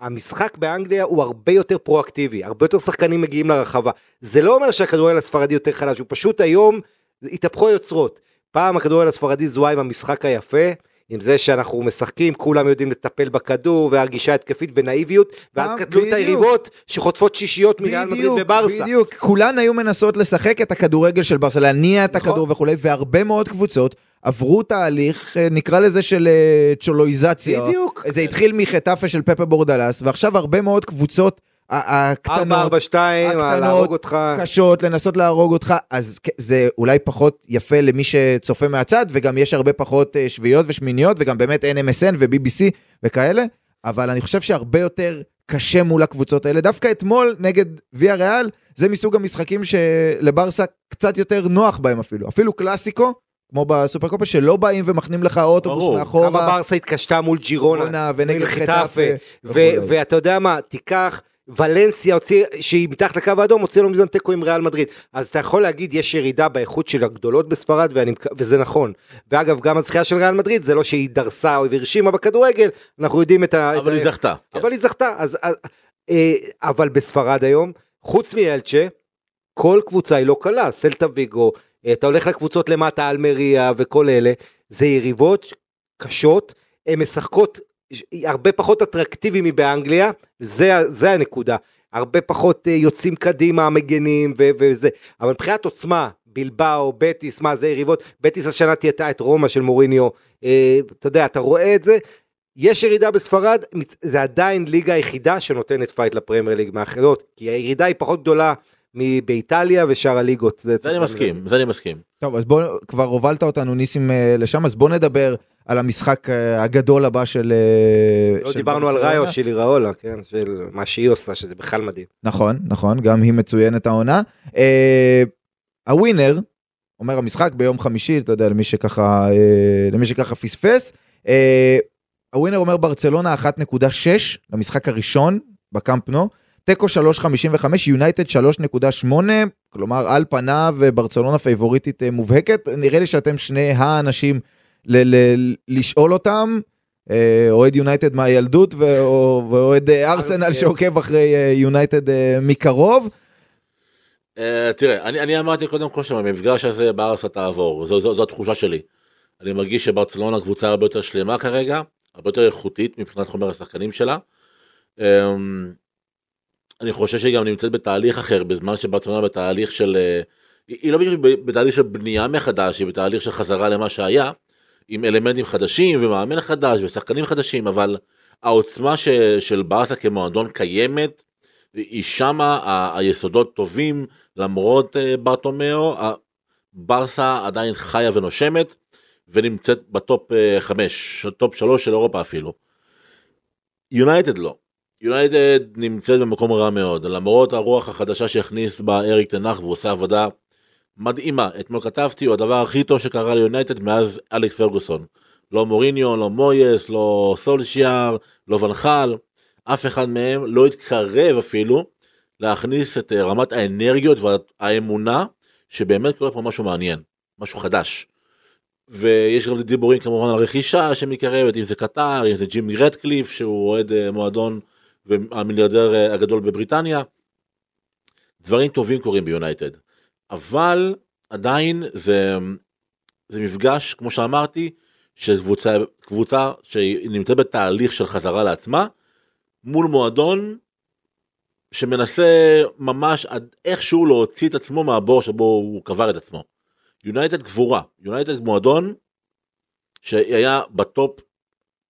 המשחק באנגליה הוא הרבה יותר פרואקטיבי, הרבה יותר שחקנים מגיעים לרחבה. זה לא אומר שהכדורגל הספרדי יותר חלש, הוא פשוט היום התהפכו היוצרות. פעם הכדורגל הספרדי זוהה עם המשחק היפה, עם זה שאנחנו משחקים, כולם יודעים לטפל בכדור, והגישה התקפית ונאיביות, ואז פעם- קטלו את. היריבות שחוטפות שישיות מריאל מדריד וברסה. בדיוק, כולן היו מנסות לשחק את הכדורגל של ברסה, להניע את נכון. הכדור וכולי, והרבה מאוד קבוצות עברו תהליך, אה, נקרא לזה של אה, צ'ולואיזציה. בדיוק. זה התחיל מחטאפה של פפה בורדלס, ועכשיו הרבה מאוד קבוצות הקטנות, 4-4-2, הקטנות, להרוג אותך. קשות, לנסות להרוג אותך, אז זה אולי פחות יפה למי שצופה מהצד, וגם יש הרבה פחות אה, שביעיות ושמיניות, וגם באמת אין MSN ו-BBC וכאלה, אבל אני חושב שהרבה יותר קשה מול הקבוצות האלה. דווקא אתמול נגד ויה ריאל, זה מסוג המשחקים שלברסה קצת יותר נוח בהם אפילו. אפילו קלאסיקו, כמו בסופרקופה, שלא באים ומחנים לך אוטובוס ברור. מאחורה. כמה ברסה התקשתה מול ג'ירונה, ג'ירונה ונגד חטאפה. ואתה יודע מה, תיקח, ולנסיה הוציא, שהיא מתחת לקו האדום, הוציאה לו מזמן תיקו עם ריאל מדריד. אז אתה יכול להגיד, יש ירידה באיכות של הגדולות בספרד, ואני, וזה נכון. ואגב, גם הזכייה של ריאל מדריד, זה לא שהיא דרסה או הרשימה בכדורגל, אנחנו יודעים את ה... אבל את היא ה- זכתה. כן. אבל היא זכתה, אז, אז, אה, אבל בספרד היום, חוץ מאלצ'ה, כל קבוצה היא לא קלה, סלטה ויגו, אה, אתה הולך לקבוצות למטה, אלמריה וכל אלה, זה יריבות קשות, הן משחקות הרבה פחות אטרקטיבי מבאנגליה, זה, זה הנקודה. הרבה פחות אה, יוצאים קדימה, מגנים ו- וזה, אבל מבחינת עוצמה, בילבאו, בטיס, מה זה יריבות, בטיס השנה תלתה את רומא של מוריניו, אה, אתה יודע, אתה רואה את זה, יש ירידה בספרד, זה עדיין ליגה היחידה שנותנת פייט לפרמייר ליג מהאחרות, כי הירידה היא פחות גדולה מבאיטליה ושאר הליגות. זה, זה אני מסכים, זה אני מסכים. טוב, אז בוא, כבר הובלת אותנו ניסים אה, לשם, אז בוא נדבר על המשחק אה, הגדול הבא של... אה, לא של דיברנו על. ראיו של איראולה, כן, של מה שהיא עושה, שזה בכלל מדהים. נכון, נכון, גם היא מצוינת העונה. אה, הווינר, אומר המשחק ביום חמישי, אתה יודע, למי שככה, אה, למי שככה פספס, אה, הווינר אומר ברצלונה 1.6 למשחק הראשון בקאמפ נואו, תיקו 3.55, יונייטד 3.8, כלומר על פניו ברצלונה פייבוריטית אה, מובהקת, נראה לי שאתם שני האנשים ל- ל- לשאול אותם. אה, אוהד יונייטד מהילדות ואו- ואוהד אה, ארסנל. שעוקב אחרי אה, יונייטד אה, מקרוב. אה, תראה, אני, אני אמרתי קודם כל שהמפגש הזה בארסה תעבור, זו, זו, זו התחושה שלי. אני מרגיש שברצלונה קבוצה הרבה יותר שלמה כרגע, הרבה יותר איכותית מבחינת חומר השחקנים שלה. אני חושב שהיא גם נמצאת בתהליך אחר, בזמן שברצלונה בתהליך של... אה, היא לא בדיוק בתהליך של בנייה מחדש, היא בתהליך של חזרה למה שהיה, עם אלמנטים חדשים ומאמן חדש ושחקנים חדשים, אבל העוצמה ש, של ברסה כמועדון קיימת, היא שמה, ה- היסודות טובים, למרות אה, ברטומיאו, ברסה עדיין חיה ונושמת, ונמצאת בטופ אה, חמש, טופ שלוש של אירופה אפילו. יונייטד לא. יונייטד נמצאת במקום רע מאוד, למרות הרוח החדשה שהכניס בה אריק טן האח והוא עושה עבודה מדהימה. אתמול כתבתי, הוא הדבר הכי טוב שקרה ליונייטד מאז אלכס פרגוסון. לא מוריניו, לא מויס, לא סולשיאר, לא ואן חאל, אף אחד מהם לא התקרב אפילו להכניס את אה, רמת האנרגיות והאמונה שבאמת קורה פה משהו מעניין, משהו חדש. ויש גם דיבורים כמובן על רכישה שמתקרבת, אם זה קטר, אם זה ג'ימי רדקליף שהוא אוהד אה, מועדון והמיליארדר אה, הגדול בבריטניה. דברים טובים קורים ביונייטד, אבל עדיין זה, זה מפגש, כמו שאמרתי, של קבוצה, קבוצה שנמצאת בתהליך של חזרה לעצמה, מול מועדון שמנסה ממש עד איכשהו להוציא את עצמו מהבור שבו הוא קבר את עצמו. יונייטד קבורה, יונייטד מועדון שהיה בטופ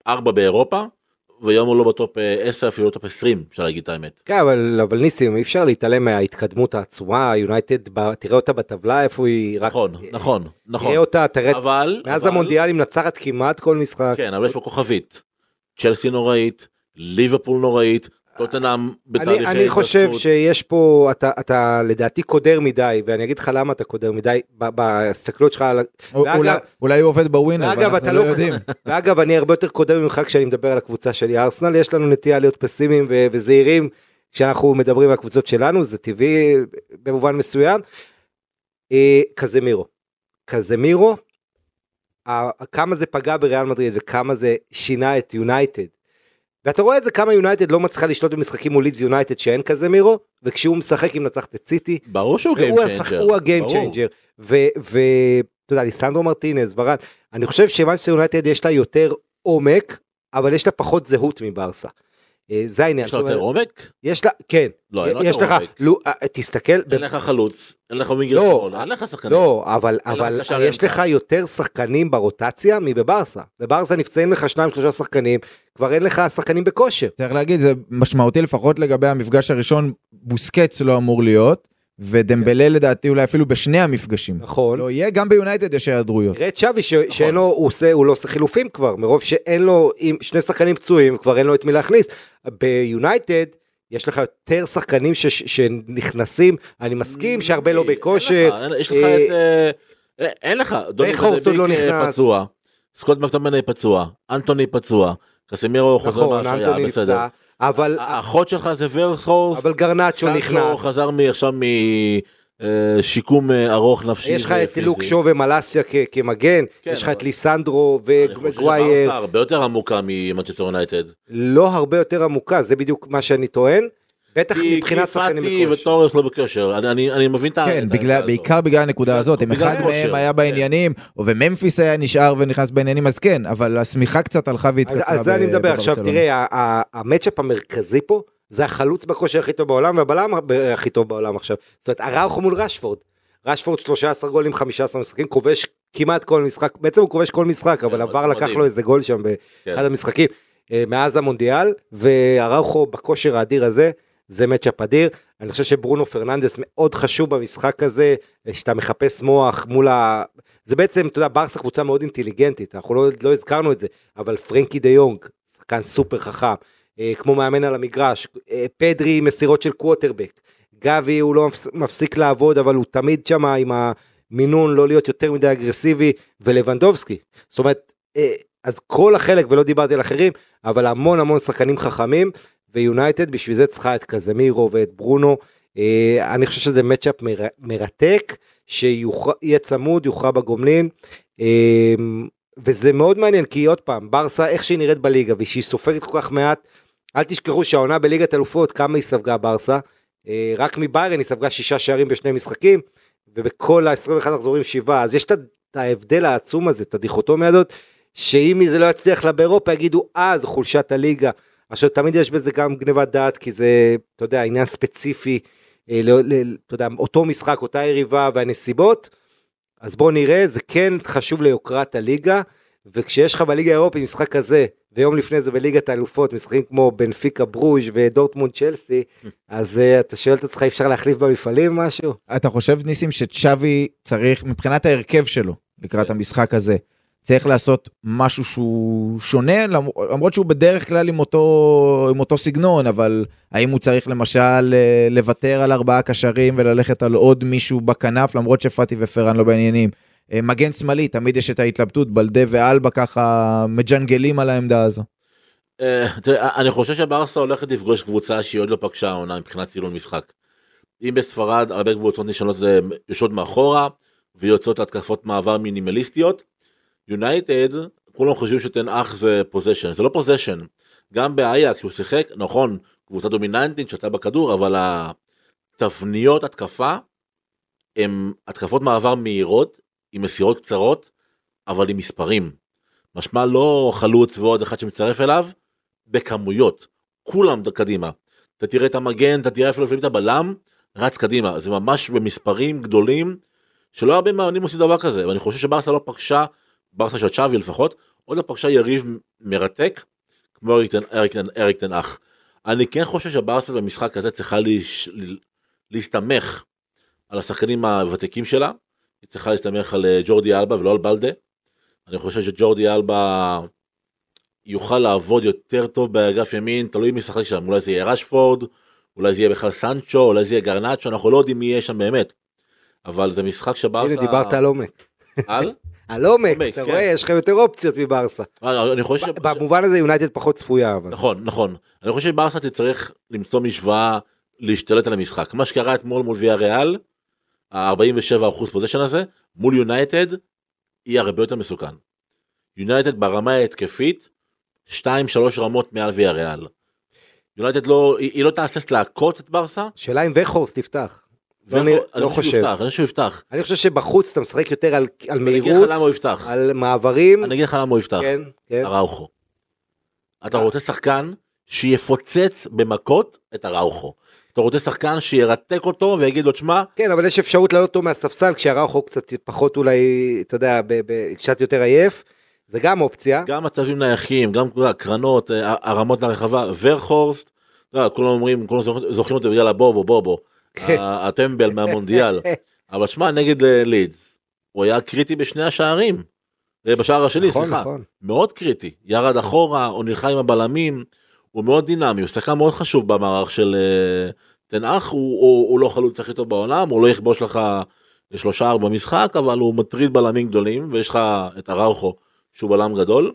4 באירופה, והיום הוא לא בטופ 10 אפילו לא טופ 20 אפשר להגיד את האמת. כן אבל אבל ניסים אי אפשר להתעלם מההתקדמות העצומה יונייטד תראה אותה בטבלה איפה היא רק נכון נכון נכון תראה אותה תראה אבל מאז אבל- המונדיאל היא מנצחת כמעט כל משחק כן אבל יש פה כוכבית. צ'לסי נוראית, ליברפול נוראית, טוטנאם אני, בתהליכי אני חושב. שיש פה אתה אתה לדעתי קודר מדי ואני אגיד לך למה אתה קודר מדי בהסתכלות שלך על ה- ואגב- אולי- אולי הוא עובד בווינר, ואגב אתה ואנחנו לא לא יודעים. ואגב אני הרבה יותר קודם ממך כשאני מדבר על הקבוצה שלי ארסנל יש לנו נטייה להיות פסימיים ו- וזהירים כשאנחנו מדברים על הקבוצות שלנו זה טבעי במובן מסוים. אה, קזמירו קזמירו כמה זה פגע בריאל מדריד וכמה זה שינה את יונייטד. ואתה רואה את זה כמה יונייטד לא מצליחה לשלוט במשחקים מול לידס יונייטד שאין קזמירו וכשהוא משחק היא מנצחת את סיטי ברור שהוא game changer. הוא ה game changer ואתה יודע ליסנדרו מרטינז וראן אני חושב שמאנצ'סטר יונייטד יש לה יותר עומק אבל יש לה פחות זהות מברסה. אה, זה העניין. יש זאת יותר עומק? יש לה כן לא, אין יש יותר לך עומק. לו- אה, תסתכל אין לך חלוץ, אין לך ווינגר לא, שמאל, אין לך שחקנים. לא אבל אבל יש. לך יותר שחקנים ברוטציה מבברסה בברסה נפצעים לך שניים שלושה שחקנים כבר אין לך שחקנים בכושר. צריך להגיד, זה משמעותי לפחות לגבי המפגש הראשון, בוסקץ לא אמור להיות, ודמבלה לדעתי אולי אפילו בשני המפגשים. נכון. לא יהיה, גם ביונייטד יש היעדרויות. את שווי ש- נכון. שאין לו, הוא עושה, הוא לא עושה חילופים כבר, מרוב שאין לו, עם שני שחקנים פצועים, כבר אין לו את מי להכניס. ביונייטד, יש לך יותר שחקנים ש- שנכנסים, אני מסכים שהרבה לא בכושר. אין- יש לך אה, את... אה, אה, אין לך. דוני רכהורסט עוד לא נכנס. פצוע. סקוט מקטומני פצוע. אנטוני פצוע. קסמירו חוזר נכון, מהשעיה, אנטוני בסדר. אבל, האחות שלך זה ורכהורסט. אבל גרנצ'ו סנצ'ו נכנס. חזר מ- עכשיו משיקום אה, ארוך נפשי. יש לך את. לוק שו ומלאסיה כ- כמגן, כן, יש לך אבל- את ליסנדרו אני חושב וגווייר, שברסה הרבה יותר עמוקה ממנצ'סטר יונייטד. לא הרבה יותר עמוקה, זה בדיוק מה שאני טוען. בטח כי מבחינת כי שחקנים פאטי בכושר. וטורס לא בכושר. אני- אני אני מבין את ה... כן, בגלל, הזאת. בעיקר בגלל הנקודה הזאת, אם אחד מהם היה כן. בעניינים, או וממפיס היה נשאר ונכנס בעניינים, אז כן, אבל השמיכה קצת הלכה אז- והתקצרה על זה אני ב- מדבר עכשיו. תראה המצ'אפ המרכזי פה זה החלוץ בכושר הכי טוב בעולם והבלם הכי טוב בעולם עכשיו. זאת אומרת אראוכו מול רשפורד. רשפורד 13 גולים 15 משחקים כובש כמעט כל משחק בעצם הוא כובש כל משחק אבל עבר לקח. לו איזה גול שם כן. באחד המשחקים אה, מאז המונדיאל ואראוחו בכושר האדיר הזה זה matchup אדיר. אני חושב שברונו פרננדס מאוד חשוב במשחק הזה שאתה מחפש מוח מול ה... זה בעצם אתה יודע ברסה קבוצה מאוד אינטליגנטית אנחנו לא, לא הזכרנו את זה אבל פרנקי דה יונג שחקן סופר חכם אה, כמו מאמן על המגרש אה, פדרי מסירות של קוורטרבק גבי הוא לא מפס- מפסיק לעבוד אבל הוא תמיד שם עם המינון לא להיות יותר מדי אגרסיבי ולבנדובסקי זאת אומרת אה, אז כל החלק ולא דיברתי על אחרים אבל המון המון שחקנים חכמים ויונייטד בשביל זה צריכה את קזמירו ואת ברונו. אה, אני חושב שזה מצ'אפ מר, מרתק שיהיה צמוד יוכרע בגומלין. אה, וזה מאוד מעניין כי עוד פעם ברסה איך שהיא נראית בליגה ושהיא סופגת כל כך מעט אל תשכחו שהעונה בליגת אלופות כמה היא ספגה ברסה. אה, רק מביירן היא ספגה שישה שערים בשני משחקים ובכל ה-21 מחזורים שבעה. אז יש את ההבדל העצום הזה את הדיכוטומיה הזאת שאם זה לא יצליח לה באירופה יגידו אה זו חולשת הליגה עכשיו תמיד יש בזה גם גניבת דעת כי זה אתה יודע עניין ספציפי אה, ל, ל, אתה יודע אותו משחק אותה יריבה והנסיבות אז בוא נראה זה כן חשוב ליוקרת הליגה וכשיש לך בליגה האירופית משחק כזה ויום לפני זה בליגת האלופות משחקים כמו בנפיקה ברוז' ודורטמונד צ'לסי אז uh, אתה שואל את עצמך אפשר להחליף במפעלים משהו אתה חושב ניסים שצ'אבי צריך מבחינת ההרכב שלו לקראת כן. המשחק הזה צריך לעשות משהו שהוא שונה למ- למרות שהוא בדרך כלל עם אותו עם אותו סגנון אבל האם הוא צריך למשל אה, לוותר על ארבעה קשרים וללכת על עוד מישהו בכנף למרות שפאטי ופרן לא בעניינים. אה, מגן שמאלי תמיד יש את ההתלבטות בלדה ואלבה ככה מג'נגלים על העמדה הזו. אה, אני חושב שברסה הולכת לפגוש קבוצה שהיא עוד לא פגשה העונה מבחינת צילום משחק. אם בספרד הרבה קבוצות נשענות יושבות מאחורה ויוצאות התקפות מעבר מינימליסטיות, יונייטד כולם חושבים שתן אח זה פוזיישן, זה לא פוזיישן. גם באיה כשהוא שיחק, נכון, קבוצה דומיננטית שאתה בכדור, אבל התבניות התקפה הם התקפות מעבר מהירות עם מסירות קצרות, אבל עם מספרים. משמע לא חלוץ ועוד אחד שמצטרף אליו, בכמויות. כולם קדימה. אתה תראה את המגן, אתה תראה אפילו לפעמים את הבלם, רץ קדימה. זה ממש במספרים גדולים, שלא הרבה מאמנים עושים דבר כזה, ואני חושב שברסה לא פגשה, ברסה של צ'אבי לפחות, עוד לא פגשה יריב מרתק, כמו אריק תן אח. אני כן חושב שברסה במשחק הזה צריכה להש... להסתמך על השחקנים הוותיקים שלה, היא צריכה להסתמך על אה, ג'ורדי אלבה ולא על בלדה. אני חושב שג'ורדי אלבה יוכל לעבוד יותר טוב באגף ימין, תלוי מי ישחק שם, אולי זה יהיה רשפורד, אולי זה יהיה בכלל סנצ'ו, אולי זה יהיה גרנצ'ו, אנחנו לא יודעים מי יהיה שם באמת. אבל זה משחק שברסה... הנה דיברת על עומק. על? על עומק, אתה כן. רואה, יש לך יותר אופציות מברסה. במובן הזה יונייטד פחות צפויה, אבל. נכון, נכון. אני חושב שברסה תצטרך למצוא משוואה להשתלט על המשחק. מה שקרה אתמול מול ויה ריאל, ה-47% פוזיישן הזה, מול יונייטד, יהיה הרבה יותר מסוכן. יונייטד ברמה ההתקפית, 2-3 רמות מעל ויה ריאל. יונייטד לא, היא, היא לא תהסס לעקוץ את ברסה. שאלה אם וכורסט יפתח. לא ואני- אני לא חושב אני חושב שהוא יפתח. אני חושב שבחוץ אתה משחק יותר על על אני אגיד לך מהירות, למה הוא יפתח. על מעברים. אני אגיד לך למה הוא יפתח. כן, כן. אראוכו. אתה רוצה שחקן שיפוצץ במכות את אראוכו. אתה רוצה שחקן שירתק אותו ויגיד לו, תשמע, כן, אבל יש אפשרות לעלות אותו מהספסל כשהראוכו קצת פחות אולי, אתה יודע, קצת יותר עייף. זה גם אופציה. גם מצבים נייחים, גם קרנות, אה, הרמות לרחבה, יודע, כולם אומרים, כולם זוכ- זוכרים אותו בגלל הבובו, בובו, הטמבל מהמונדיאל. אבל שמע, נגד אה, לידס, הוא היה קריטי בשני השערים. אה, בשער השני, נכון, סליחה. נכון. מאוד קריטי. ירד אחורה, הוא נלחם עם הבלמים, הוא מאוד דינמי, הוא שחקן מאוד חשוב במערך של אה, תנאך, הוא, הוא, הוא לא חלוץ הכי טוב בעולם, הוא לא יכבוש לך שלושה ארבע במשחק, אבל הוא מטריד בלמים גדולים, ויש לך את אראוכו, שהוא בלם גדול.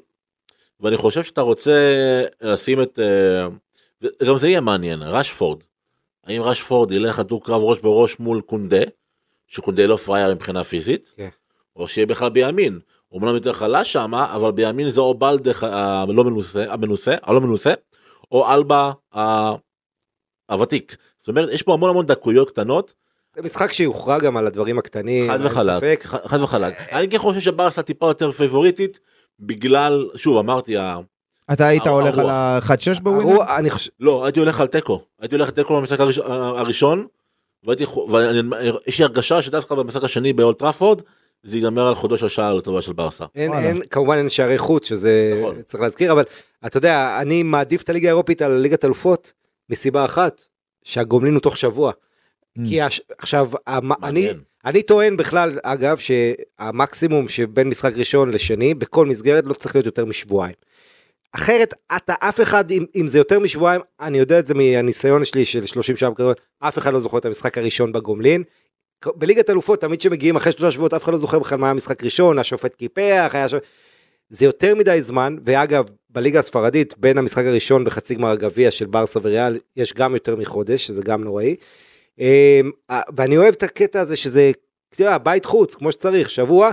ואני חושב שאתה רוצה לשים את, גם זה יהיה מעניין, רשפורד. האם רשפורד ילך לדו קרב ראש בראש מול קונדה, שקונדה לא פראייר מבחינה פיזית, כן. או שיהיה בכלל בימין. הוא אומנם יותר חלש שם, אבל בימין זה או בלדה הלא מנוסה, המנוסה, הלא מנוסה, או אלבה ה- הוותיק. זאת אומרת, יש פה המון המון דקויות קטנות, זה משחק שיוכרע גם על הדברים הקטנים. חד וחלק, חד וחלק. אני כן חושב שברסה טיפה יותר פייבוריטית, בגלל, שוב אמרתי, אתה היית. הולך על ה-1-6 בווינר? לא, הייתי הולך על תיקו, הייתי הולך על תיקו במשחק הראש- הראשון, ויש לי הרגשה שדווקא במשחק השני באולט טראפורד, זה ייגמר על חודו של שער לטובה של ברסה. אין. אין, כמובן אין שערי חוץ, שזה נכון. צריך להזכיר, אבל אתה יודע, אני מעדיף את הליגה האירופית על ליגת אלופות, מסיבה אחת, שהגומלין הוא תוך שבוע. Mm. כי הש... עכשיו, המ... אני. אני טוען בכלל, אגב, שהמקסימום שבין משחק ראשון לשני, בכל מסגרת לא צריך להיות יותר משבועיים. אחרת, אתה אף אחד, אם, אם זה יותר משבועיים, אני יודע את זה מהניסיון שלי של 30 שעה כזאת, אף אחד לא זוכר את המשחק הראשון בגומלין. בליגת אלופות, תמיד שמגיעים אחרי שלושה שבועות, אף אחד לא זוכר בכלל מה היה המשחק ראשון, השופט קיפח, היה שופט... זה יותר מדי זמן, ואגב, בליגה הספרדית, בין המשחק הראשון בחצי גמר הגביע של ברסה וריאל, יש גם יותר מחודש, שזה גם נוראי. אמ, ואני אוהב את הקטע הזה שזה, אתה יודע, בית חוץ, כמו שצריך, שבוע,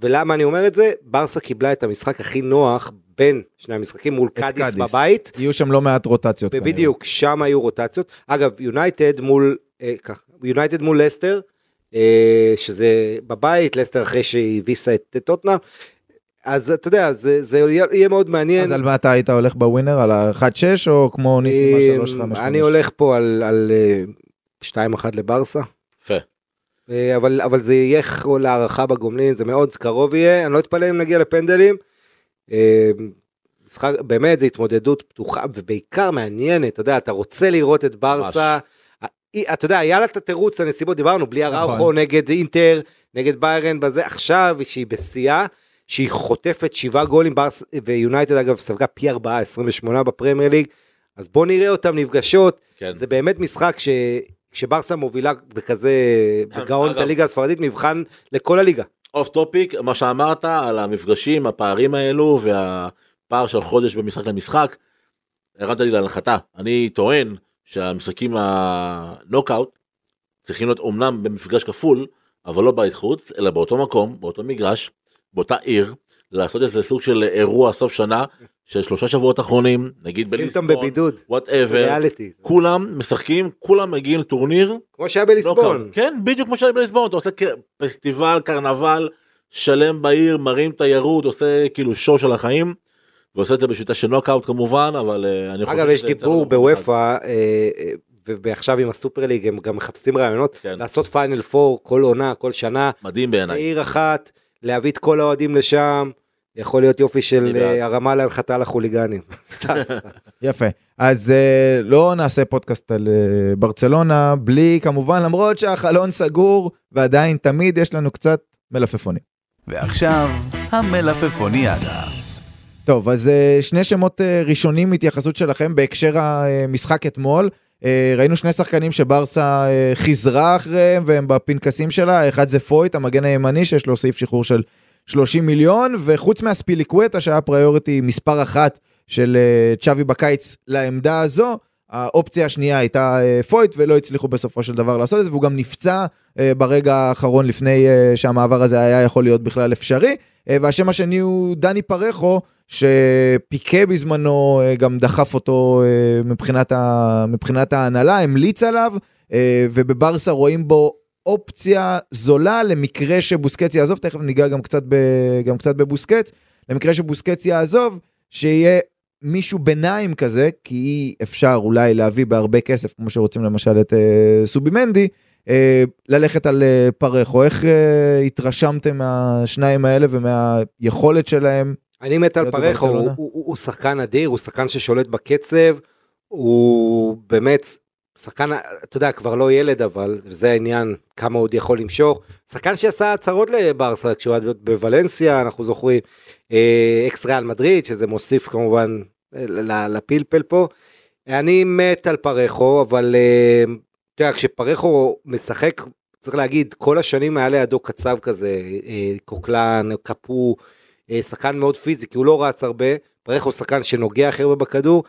ולמה אני אומר את זה? ברסה קיבלה את המשחק הכי נוח בין שני המשחקים מול קאדיס קאדיס. בבית, יהיו שם לא מעט רוטציות. ובדיוק, שם היו רוטציות. אגב, יונייטד מול, אה, יונייטד מול לסטר, אה, שזה בבית, לסטר אחרי שהיא הביסה את טוטנאם, אז אתה יודע, זה, זה יהיה, מאוד מעניין. אז על מה אתה היית הולך בווינר? על ה-1-6 או כמו ניסים ה-3-5? אה, אני הולך פה על, על אה, 2-1 לברסה. יפה. אבל, אבל זה יהיה להערכה בגומלין, זה מאוד קרוב יהיה, אני לא אתפלא אם נגיע לפנדלים. אה, משחק, באמת, זו התמודדות פתוחה, ובעיקר מעניינת, אתה יודע, אתה רוצה לראות את ברסה, אתה יודע, היה לה את התירוץ לנסיבות, דיברנו, בלי נכון. אראוכו נגד אינטר, נגד ביירן בזה, עכשיו שהיא בשיאה, שהיא חוטפת שבעה גולים, ברס, ויונייטד אגב ספגה פי ארבעה, 28 בפרמייר ליג, אז בוא נראה אותם נפגשות, כן. זה באמת משחק ש... כשברסה מובילה בכזה, בגאון את הליגה הספרדית, מבחן לכל הליגה. off topic, מה שאמרת על המפגשים, הפערים האלו והפער של חודש במשחק למשחק, הרמת לי להנחתה. אני טוען שהמשחקים הנוקאוט צריכים להיות אומנם במפגש כפול, אבל לא בית חוץ, אלא באותו מקום, באותו מגרש, באותה עיר, לעשות איזה סוג של אירוע סוף שנה של שלושה שבועות אחרונים, נגיד בליסבון, בבידוד. whatever. כולם משחקים, כולם מגיעים לטורניר, כמו שהיה לא בליסבון. קל. כן, בדיוק כמו שהיה בליסבון, אתה עושה פסטיבל, קרנבל שלם בעיר, מרים תיירות, עושה כאילו show של החיים, ועושה את זה בשיטה של נוקאוט כמובן, אבל אה, אני חושב אגב, יש דיבור. בוופא, אה, אה, ועכשיו עם ה Super League הם גם מחפשים רעיונות, כן. לעשות פיינל פור כל עונה, כל שנה, מדהים בעיניי. בעיר אחת, להביא את כל האוהדים לשם, יכול להיות יופי של. אה, הרמה להנחתה לחוליגנים. יפה. אז uh, לא נעשה פודקאסט על uh, ברצלונה בלי, כמובן, למרות שהחלון סגור, ועדיין תמיד יש לנו קצת מלפפונים. ועכשיו, המלפפוניאדה. טוב, אז שני שמות ראשונים התייחסות שלכם בהקשר המשחק אתמול. ראינו שני שחקנים שברסה חיזרה אחריהם והם בפנקסים שלה, האחד זה פויט, המגן הימני שיש לו סעיף שחרור של 30 מיליון, וחוץ מהספיליקווטה שהיה פריוריטי מספר אחת של uh, צ'אבי בקיץ לעמדה הזו, האופציה השנייה הייתה uh, פויט ולא הצליחו בסופו של דבר לעשות את זה, והוא גם נפצע uh, ברגע האחרון לפני שהמעבר הזה היה יכול להיות בכלל אפשרי. אה, והשם השני הוא דני פרחו, שפיקה בזמנו אה, גם דחף אותו אה, מבחינת, ה... מבחינת ההנהלה, המליץ עליו, אה, ובברסה רואים בו אופציה זולה למקרה שבוסקץ יעזוב, תכף ניגע גם קצת, ב... גם קצת בבוסקץ, למקרה שבוסקץ יעזוב, שיהיה מישהו ביניים כזה, כי אי אפשר אולי להביא בהרבה כסף, כמו שרוצים למשל את אה, סובימנדי, אה, ללכת על אה, פרחו. איך אה, התרשמתם מהשניים האלה ומהיכולת שלהם? אני מת על פרחו? הוא, הוא, הוא שחקן אדיר, הוא שחקן ששולט בקצב, הוא באמת שחקן, אתה יודע, כבר לא ילד, אבל זה העניין, כמה עוד יכול למשוך. שחקן שעשה הצהרות לברסה כשהוא היה בוולנסיה, אנחנו זוכרים, אה, אקס ריאל מדריד, שזה מוסיף כמובן אה, לפלפל פה. אני מת על פרחו, אבל אה, אתה יודע, כשפרחו משחק, צריך להגיד, כל השנים היה לידו קצב כזה, קוקלן, קפו, אה, שחקן מאוד פיזי, כי הוא לא רץ הרבה, פרחו שחקן שנוגע הכי הרבה בכדור.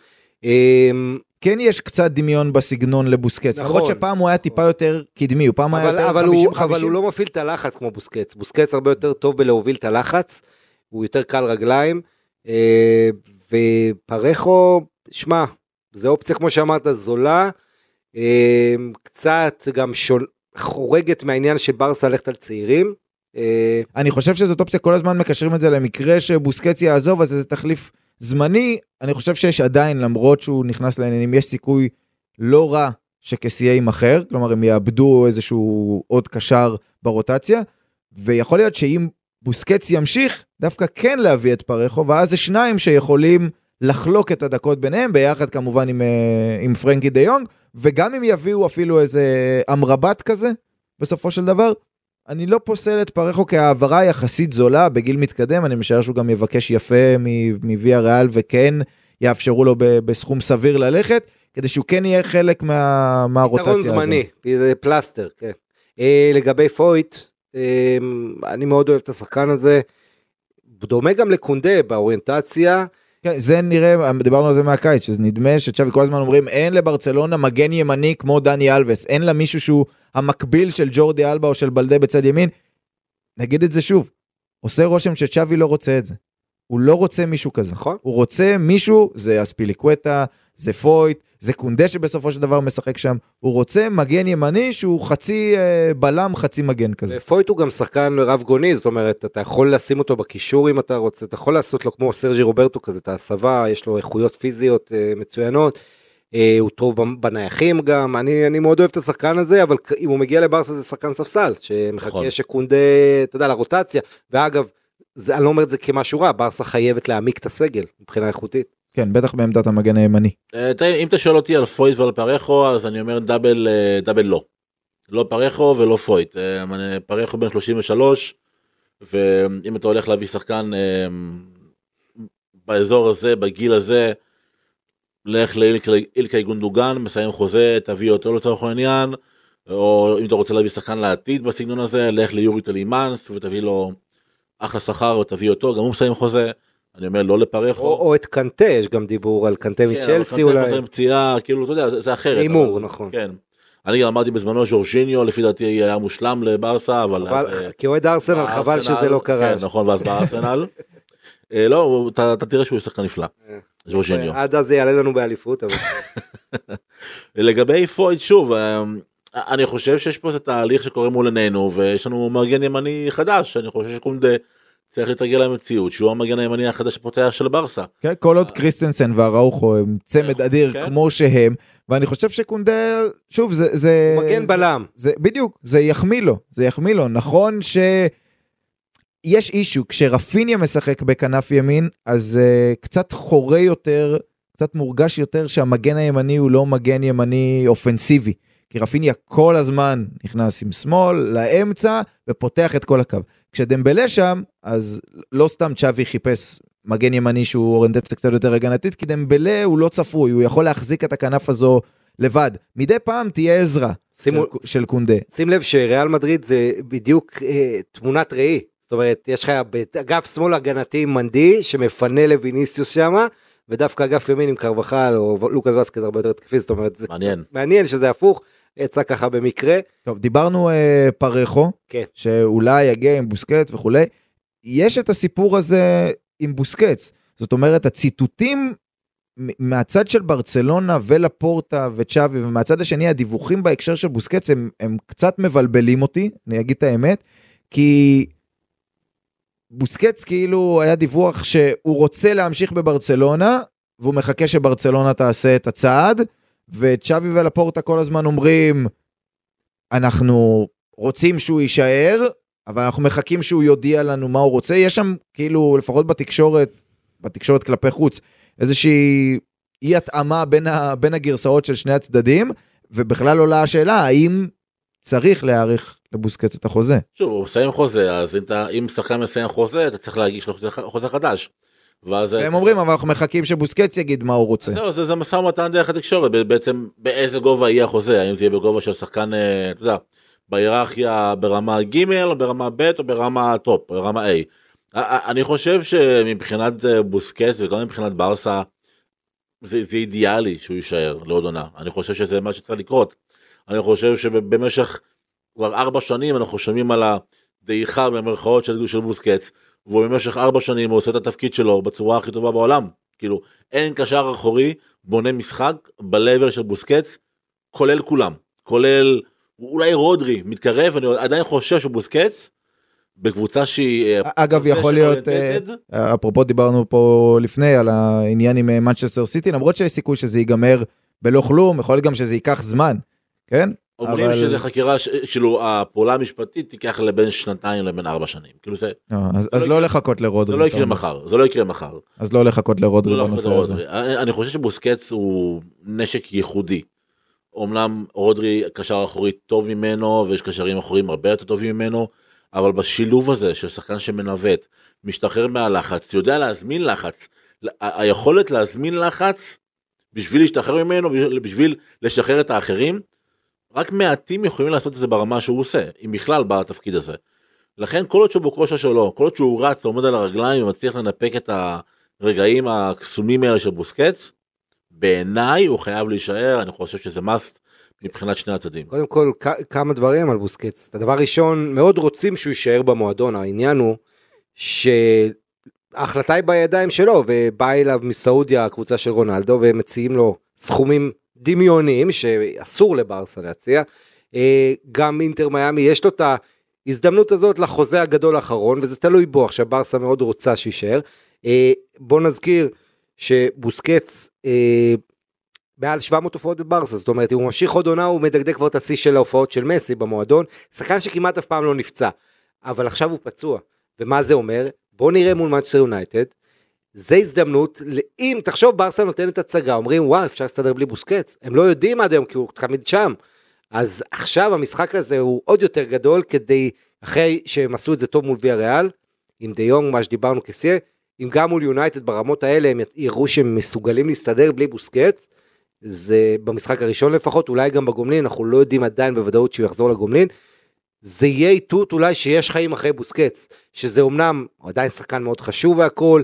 אה, כן יש קצת דמיון בסגנון לבוסקץ, נכון. למרות שפעם הוא היה טיפה יותר קדמי, הוא פעם היה אבל, יותר אבל, 50-50. הוא, אבל הוא לא מפעיל את הלחץ כמו בוסקץ, בוסקץ הרבה יותר טוב בלהוביל את הלחץ, הוא יותר קל רגליים, אה, ופרחו, שמע, זה אופציה כמו שאמרת זולה, אה, קצת גם שול, חורגת מהעניין של ברסה ללכת על צעירים. אה, אני חושב שזאת אופציה, כל הזמן מקשרים את זה למקרה שבוסקץ יעזוב, אז זה תחליף זמני. אני חושב שיש עדיין, למרות שהוא נכנס לעניינים, יש סיכוי לא רע שקסיה יימכר, כלומר הם יאבדו איזשהו עוד קשר ברוטציה, ויכול להיות שאם בוסקץ ימשיך, דווקא כן להביא את פרחו, ואז זה שניים שיכולים לחלוק את הדקות ביניהם, ביחד כמובן עם, אה, עם פרנקי דה יונג, וגם אם יביאו אפילו איזה אמרבת כזה, בסופו של דבר, אני לא פוסל את פרחו כהעברה יחסית זולה בגיל מתקדם, אני משער שהוא גם יבקש יפה מוויה ריאל וכן יאפשרו לו בסכום סביר ללכת, כדי שהוא כן יהיה חלק מה, מהרוטציה פתרון הזו. זמני, זה פלסטר, כן. אה, לגבי פויט, אה, אני מאוד אוהב את השחקן הזה, דומה גם לקונדה באוריינטציה, כן, זה נראה, דיברנו על זה מהקיץ, שזה נדמה שצ'אבי כל הזמן אומרים, אין לברצלונה מגן ימני כמו דני אלווס, אין לה מישהו שהוא המקביל של ג'ורדי אלבה או של בלדה בצד ימין. נגיד את זה שוב, עושה רושם שצ'אבי לא רוצה את זה. הוא לא רוצה מישהו כזה. נכון? הוא רוצה מישהו, זה אספיליקווטה, זה פויט, זה קונדה שבסופו של דבר משחק שם. הוא רוצה מגן ימני שהוא חצי אה, בלם, חצי מגן כזה. ופויט הוא גם שחקן רב גוני, זאת אומרת, אתה יכול לשים אותו בקישור אם אתה רוצה, אתה יכול לעשות לו כמו סרג'י רוברטו כזה, את ההסבה, יש לו איכויות פיזיות אה, מצוינות, הוא טוב בנייחים גם, אני, אני מאוד אוהב את השחקן הזה, אבל אם הוא מגיע לברסה זה שחקן ספסל, שמחכה נכון. שקונדה, אתה יודע, לרוטציה, ואגב, זה, אני לא אומר את זה כמשהו רע, ברסה חייבת להעמיק את הסגל מבחינה איכותית. כן, בטח בעמדת המגן הימני. אה, תראה, אם אתה שואל אותי על פוית ועל פרחו, אז אני אומר דאבל, אה, דאבל לא. לא פרחו ולא פוית. אה, אני- פרחו בן 33, ואם אתה הולך להביא שחקן אה, באזור הזה, בגיל הזה, לך לאילקאי גונדואן, מסיים חוזה, תביא אותו לצורך העניין, או אם אתה רוצה להביא שחקן לעתיד בסגנון הזה, לך ליורי טילמאנס ותביא לו אחלה שכר ותביא אותו, גם הוא מסיים חוזה. אני אומר לא לפרחו. או, או את קנטה, יש גם דיבור על קנטה כן, מצ'לסי קנטה אולי. חוזר עם פציעה, כאילו, אתה יודע, זה- זה אחרת. הימור, אבל- נכון. כן. אני גם אמרתי בזמנו ז'ורג'יניו לפי דעתי היה מושלם לברסה אבל אז, אבל אה, כאוהד ארסנל חבל שזה לא קרה. כן, נכון ואז בארסנל. אה, לא אתה אתה תראה שהוא שחקן נפלא. ז'ורג'יניו. עד אז זה יעלה לנו באליפות, אבל לגבי פויד שוב אה, אני חושב שיש פה איזה תהליך שקורה מול עינינו ויש לנו מגן ימני חדש אני חושב שקונדה צריך להתרגל למציאות שהוא המגן הימני החדש הפותח של ברסה. כן, כל עוד קריסטנסן והראוכו הם צמד אדיר כן. כמו שהם, ואני חושב שקונדה, שוב, זה... זה מגן זה- בלם. זה בדיוק, זה יחמיא לו, זה יחמיא לו. נכון שיש אישו, כשרפיניה משחק בכנף ימין, אז uh, קצת חורה יותר, קצת מורגש יותר שהמגן הימני הוא לא מגן ימני אופנסיבי. כי רפיניה כל הזמן נכנס עם שמאל לאמצע ופותח את כל הקו. כשדמבלה שם, אז לא סתם צ'אבי חיפש מגן ימני שהוא אוריינטציה קצת יותר הגנתית, כי דמבלה הוא לא צפוי, הוא יכול להחזיק את הכנף הזו לבד. מדי פעם תהיה עזרה שימו- של, של קונדה. שים לב שריאל מדריד זה בדיוק אה, תמונת ראי. זאת אומרת, יש לך באגף שמאל הגנתי עם מנדי שמפנה לויניסיוס שמה, ודווקא אגף ימין עם קרבחל או לוקאס וסקז הרבה יותר התקפי, זאת אומרת, זה מעניין. מעניין שזה הפוך, יצא ככה במקרה. טוב, דיברנו אה, פרחו, כן. שאולי יגיע עם בוסקט וכולי. יש את הסיפור הזה עם בוסקץ. זאת אומרת, הציטוטים מהצד של ברצלונה ולפורטה וצ'אבי, ומהצד השני הדיווחים בהקשר של בוסקץ הם, הם קצת מבלבלים אותי, אני אגיד את האמת, כי בוסקץ כאילו היה דיווח שהוא רוצה להמשיך בברצלונה, והוא מחכה שברצלונה תעשה את הצעד, וצ'אבי ולפורטה כל הזמן אומרים, אנחנו רוצים שהוא יישאר, אבל אנחנו מחכים שהוא יודיע לנו מה הוא רוצה. יש שם, כאילו, לפחות בתקשורת, בתקשורת כלפי חוץ, איזושהי אי התאמה בין, ה, בין הגרסאות של שני הצדדים, ובכלל עולה השאלה, האם צריך להאריך לבוסקץ את החוזה? שוב הוא מסיים חוזה אז אם אתה אם שחקן מסיים חוזה אתה צריך להגיש לו חוזה- חדש. ואז והם אומרים, אבל אנחנו מחכים שבוסקטס יגיד מה הוא רוצה. זהו, זה, זה משא ומתן דרך התקשורת, בעצם באיזה גובה יהיה החוזה, האם זה יהיה בגובה של שחקן, אה, אתה יודע, בהיררכיה ברמה ג' או ברמה ב' או ברמה טופ, ברמה A. אני חושב שמבחינת אה, בוסקס וגם מבחינת ברסה, זה, זה אידיאלי שהוא יישאר לעוד עונה, אני חושב שזה מה שצריך לקרות. אני חושב שבמשך כבר ארבע שנים אנחנו שומעים על הדעיכה במרכאות של, של בוסקץ, ובמשך ארבע שנים הוא עושה את התפקיד שלו בצורה הכי טובה בעולם. כאילו, אין קשר אחורי בונה משחק ב-level של בוסקץ, כולל כולם, כולל אולי רודרי מתקרב, אני עדיין חושב שבוסקץ, בקבוצה שהיא... אה, אגב, יכול להיות, אה, אפרופו דיברנו פה לפני על העניין עם אה, מנצ'סטר סיטי, למרות שיש סיכוי שזה ייגמר בלא כלום, יכול להיות גם שזה ייקח זמן, כן? אומרים אבל- שזה חקירה, כאילו הפעולה המשפטית תיקח לבין שנתיים לבין ארבע שנים, כאילו זה, אה, אז, אז לא לא יקרה- לחכות לרודרי. זה לא יקרה. מחר, זה לא יקרה מחר. אז לא לחכות לרודרי לא בנושא הזה. אני אני חושב שבוסקץ הוא נשק ייחודי. אמנם רודרי קשר אחורי טוב ממנו ויש קשרים אחוריים הרבה יותר טובים ממנו אבל בשילוב הזה של שחקן שמנווט משתחרר מהלחץ יודע להזמין לחץ היכולת להזמין לחץ בשביל להשתחרר ממנו בשביל לשחרר את האחרים רק מעטים יכולים לעשות את זה ברמה שהוא עושה אם בכלל בתפקיד הזה. לכן כל עוד שהוא בכושר שלו כל עוד שהוא רץ עומד על הרגליים ומצליח לנפק את הרגעים הקסומים האלה של בוסקץ בעיניי הוא חייב להישאר אני חושב שזה must מבחינת שני הצדדים. קודם כל, כ- כמה דברים על בוסקץ. הדבר ראשון, מאוד רוצים שהוא יישאר במועדון, העניין הוא שההחלטה היא בידיים שלו, ובאה אליו מסעודיה הקבוצה של רונלדו, והם מציעים לו סכומים דמיוניים שאסור לברסה להציע. אה, גם אינטר מיאמי, יש לו את ההזדמנות הזאת לחוזה הגדול האחרון, וזה תלוי בו. עכשיו ברסה מאוד רוצה שיישאר. אה, בוא נזכיר שבוסקץ אה, מעל 700 הופעות בברסה, זאת אומרת, אם הוא ממשיך עוד עונה, הוא מדגדג כבר את השיא של ההופעות של מסי במועדון, שחקן שכמעט אף פעם לא נפצע, אבל עכשיו הוא פצוע, ומה זה אומר? בוא נראה מול מנצ'סטר יונייטד, זה הזדמנות, אם תחשוב ברסה נותנת הצגה, אומרים וואו אפשר להסתדר בלי בוסקץ, הם לא יודעים עד היום כי הוא תמיד שם, אז עכשיו המשחק הזה הוא עוד יותר גדול כדי, אחרי שהם עשו את זה טוב מול ויה ריאל, עם דה יונג, מה שדיברנו כסייה, אם גם מול יונייטד ברמות האלה הם יראו שהם מסוגלים להסתדר בלי בוסקץ, זה במשחק הראשון לפחות, אולי גם בגומלין, אנחנו לא יודעים עדיין בוודאות שהוא יחזור לגומלין. זה יהיה איתות אולי שיש חיים אחרי בוסקץ, שזה הוא עדיין שחקן מאוד חשוב והכל,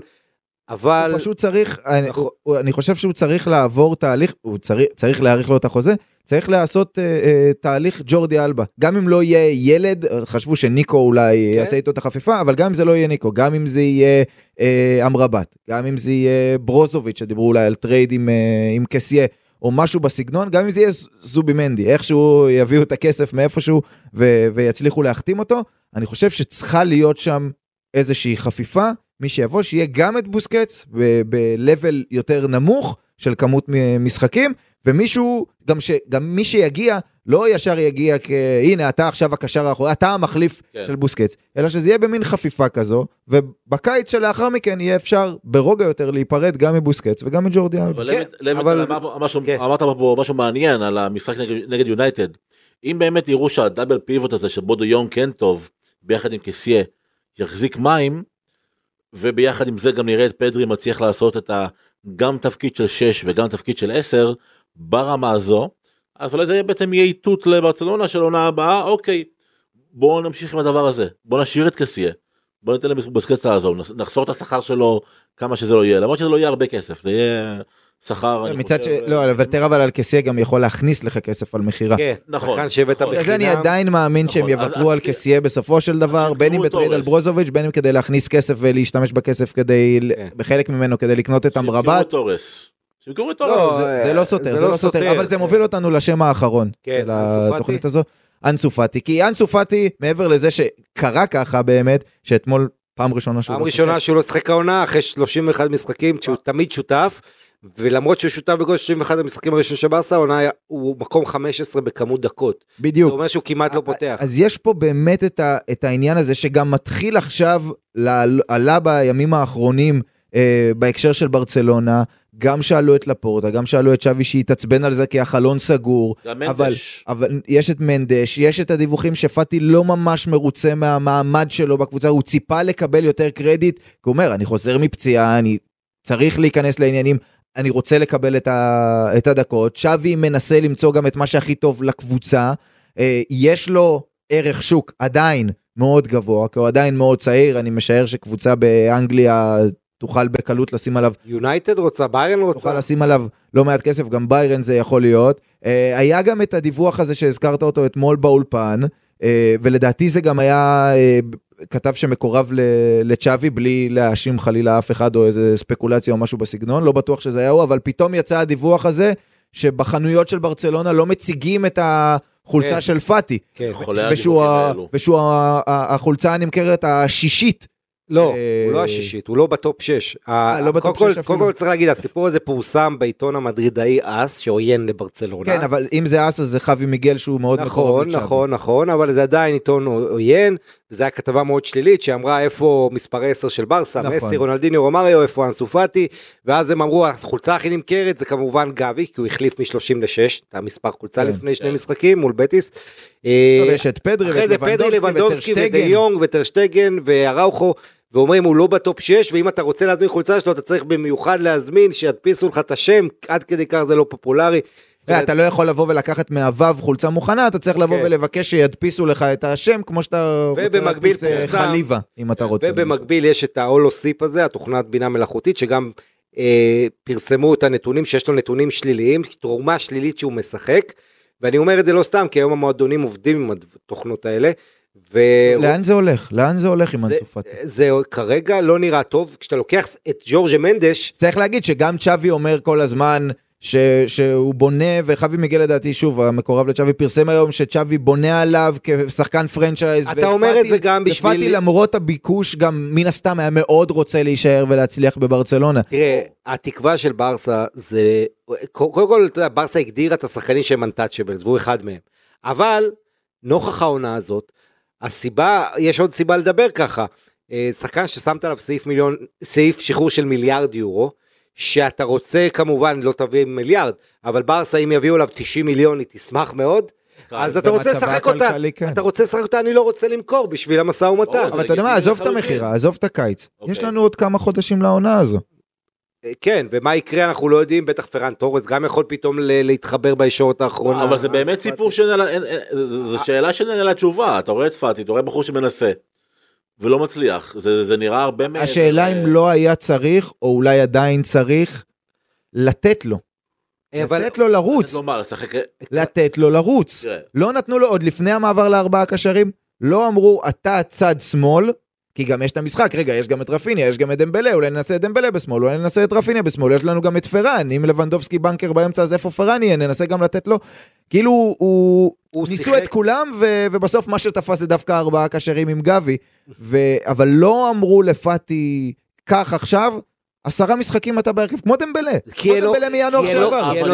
אבל... הוא פשוט צריך, אני, נכון. הוא, אני חושב שהוא צריך לעבור תהליך, הוא צריך, צריך להאריך לו את החוזה, צריך לעשות אה, אה, תהליך ג'ורדי אלבה. גם אם לא יהיה ילד, חשבו שניקו אולי כן. יעשה איתו את החפיפה, אבל גם אם זה לא יהיה ניקו, גם אם זה יהיה אה, אמראבט, גם אם זה יהיה ברוזוביץ', שדיברו אולי על trade עם, אה, עם קסייה, או משהו בסגנון, גם אם זה יהיה זובימנדי, איכשהו יביאו את הכסף מאיפשהו ו- ויצליחו להחתים אותו, אני חושב שצריכה להיות שם איזושהי חפיפה, מי שיבוא, שיהיה גם את בוסקץ ב-level יותר נמוך של כמות משחקים, ומישהו, גם, ש, גם מי שיגיע, לא ישר יגיע כ... הנה, אתה עכשיו הקשר האחורי, אתה המחליף כן. של בוסקץ, אלא שזה יהיה במין חפיפה כזו, ובקיץ שלאחר מכן יהיה אפשר ברוגע יותר להיפרד גם מבוסקץ וגם מג'ורדי אלבה. אבל כן, לבט אבל אמר משהו- כן. אמרת פה משהו מעניין על המשחק נגד- נגד יונייטד. אם באמת יראו שהדאבל פיבוט הזה של בודו יום כן טוב, ביחד עם קסיה, יחזיק מים, וביחד עם זה גם נראה את פדרי מצליח לעשות את ה... גם תפקיד של 6 וגם תפקיד של 10 ברמה הזו, אז אולי זה בעצם יהיה איתות לברצלונה של עונה הבאה, אוקיי, בואו נמשיך עם הדבר הזה, בואו נשאיר את קסיה, בואו ניתן לבוסקץ לעזוב, נחסור את השכר שלו כמה שזה לא יהיה, למרות שזה לא יהיה הרבה כסף, זה יהיה שכר, אני מצד ש... לא, אה, לוותר אבל על קסיה גם יכול להכניס לך כסף על מכירה. כן, נכון, שחקן שהבאת נכון. בחינם. בגלל זה אני עדיין מאמין שהם נכון, אז- יוותרו אז- על קסיה בסופו של דבר, אז בין אם בטרייד על. ברוזוביץ', בין אם כדי להכניס כסף ולהשתמש בכסף כדי, כן. בחלק ממנו כדי לקנות את אמרבת. את אורס. שימכרו את לא, אורס. זה, לא סותר, זה לא לא סותר. אבל זה מוביל אותנו לשם האחרון כן, של. התוכנית הזו, אנסו פאטי. כי אנסו פאטי, מעבר לזה שקרה ככה באמת, שאתמול פעם ראשונה שהוא פעם לא ראשונה שיחק. שהוא לא שיחק העונה אחרי 31 משחקים שהוא תמיד שותף ולמרות שהוא שותף בגול 31 המשחקים הראשונים של ברסה העונה הוא מקום 15 בכמות דקות. זה בדיוק. אומר שהוא כמעט לא פותח. אז יש פה באמת את, ה, את העניין הזה שגם מתחיל עכשיו, עלה בימים האחרונים אה, בהקשר של ברצלונה, גם שאלו את לפורטה, גם שאלו את שווי שהתעצבן על זה כי החלון סגור, גם אבל, מנדש. אבל יש את מנדש, יש את הדיווחים שפאטי לא ממש מרוצה מהמעמד שלו בקבוצה, הוא ציפה לקבל יותר קרדיט, כי הוא אומר, אני חוזר מפציעה, אני צריך להיכנס לעניינים, אני רוצה לקבל את, ה, את הדקות. שווי מנסה למצוא גם את מה שהכי טוב לקבוצה, אה, יש לו ערך שוק עדיין מאוד גבוה, כי הוא עדיין מאוד צעיר, אני משער שקבוצה באנגליה תוכל בקלות לשים עליו יונייטד רוצה, ביירן רוצה. תוכל לשים עליו לא מעט כסף, גם ביירן זה יכול להיות. אה, היה גם את הדיווח הזה שהזכרת אותו אתמול באולפן, אה, ולדעתי זה גם היה כתב שמקורב לצ'אבי בלי להאשים חלילה אף אחד או איזה ספקולציה או משהו בסגנון, לא בטוח שזה היה הוא, אבל פתאום יצא הדיווח הזה שבחנויות של ברצלונה לא מציגים את החולצה כן. של פאטי. כן. חולה ושהוא, הדיווחים ה- האלו. ושהוא החולצה הנמכרת השישית. לא, אה, הוא לא השישית, הוא לא ב top 6. לא ב top קודם שש כל- אפילו. קודם כל צריך להגיד, הסיפור הזה פורסם בעיתון המדרידאי אס, שעוין לברצלונה. כן, אבל אם זה אס אז זה חווי מיגל שהוא מאוד מקורב נכון. נכון, נכון, אבל זה עדיין עיתון עוין, וזו הייתה כתבה מאוד שלילית שאמרה איפה מספר 10 של ברסה, נכון. מסי, רונלדיניו, רומריו, איפה אנסו פאטי, ואז הם אמרו, החולצה הכי נמכרת זה כמובן גבי, כי הוא החליף מ-30 ל-6, את המספר חולצה כן, לפני שני כן. משחקים מול בטיס. טוב, אה, יש את פדרי אחרי זה פדרי, לבנדובסקי ודי וטרשטגן. יונג וטרשטגן ואראוכו. ואומרים הוא לא בטופ 6 ואם אתה רוצה להזמין חולצה שלו אתה צריך במיוחד להזמין שידפיסו לך את השם עד כדי כך זה לא פופולרי. זאת אומרת, אתה לא יכול לבוא ולקחת מהוו חולצה מוכנה, אתה צריך לבוא כן. ולבקש שידפיסו לך את השם, כמו שאתה רוצה ובמקביל להדפיס אה, חליבה, אם אתה רוצה. ובמקביל יש את ההולוסיפ הזה, התוכנת בינה מלאכותית, שגם אה, פרסמו את הנתונים שיש לו נתונים שליליים, תרומה שלילית שהוא משחק, ואני אומר את זה לא סתם, כי היום המועדונים עובדים עם התוכנות האלה, ו... לאן זה הולך? לאן זה הולך עם זה- אנסו פאטי? זה כרגע לא נראה טוב, כשאתה לוקח את ג'ורג'ה מנדש, צריך להגיד שגם צ'אבי אומר כל הזמן ש, שהוא בונה, וחבי מיגל לדעתי, שוב, המקורב לצ'אבי פרסם היום שצ'אבי בונה עליו כשחקן פרנצ'ייז. אתה אומר את זה גם בשביל- ופאטי למרות הביקוש גם מן הסתם היה מאוד רוצה להישאר ולהצליח בברצלונה. תראה, התקווה של ברסה זה, קודם כל, אתה יודע, ברסה הגדירה את השחקנים שהם untouchables, והוא אחד מהם. אבל, נוכח העונה הזאת, הסיבה, יש עוד סיבה לדבר ככה. אה, שחקן ששמת עליו סעיף מיליון, סעיף שחרור של מיליארד יורו, שאתה רוצה כמובן לא תביא מיליארד, אבל ברסה אם יביאו עליו 90 מיליון היא תשמח מאוד, אז אתה רוצה לשחק אותה, כן. אתה רוצה לשחק אותה, אני לא רוצה למכור בשביל המשא ומתן. אבל אתה יודע מה, עזוב את. המכירה, עזוב את הקיץ. אוקיי. יש לנו עוד כמה חודשים לעונה הזו. אה, כן, ומה יקרה אנחנו לא יודעים, בטח פרן תורס גם יכול פתאום להתחבר בישורת האחרונה. אבל זה באמת סיפור שאין אין- זו שאלה שאין לה תשובה, אתה רואה את פאטי, אתה רואה בחור שמנסה. ולא מצליח. זה, זה נראה הרבה מעבר. השאלה אם לא היה צריך, או אולי עדיין צריך, לתת לו. אבל לתת לו לרוץ. לתת לו מה, לשחק... לתת לו לרוץ. תראה, לא נתנו לו עוד לפני המעבר לארבעה קשרים, לא אמרו אתה צד שמאל, כי גם יש את המשחק, רגע, יש גם את רפיניה, יש גם את דמבלה, אולי ננסה את דמבלה בשמאל, אולי ננסה את רפיניה בשמאל, יש לנו גם את פרן, אם לבנדובסקי בנקר באמצע אז איפה פרן יהיה, ננסה גם לתת לו. כאילו הוא, הוא ניסו שיחק- את כולם ו, ובסוף מה שתפס זה דווקא ארבעה קשרים עם גבי, ו, אבל לא אמרו לפאטי, קח עכשיו, עשרה משחקים אתה בהרכב, כמו דמבלה, כמו דמבלה מינואר לו- שעבר, אין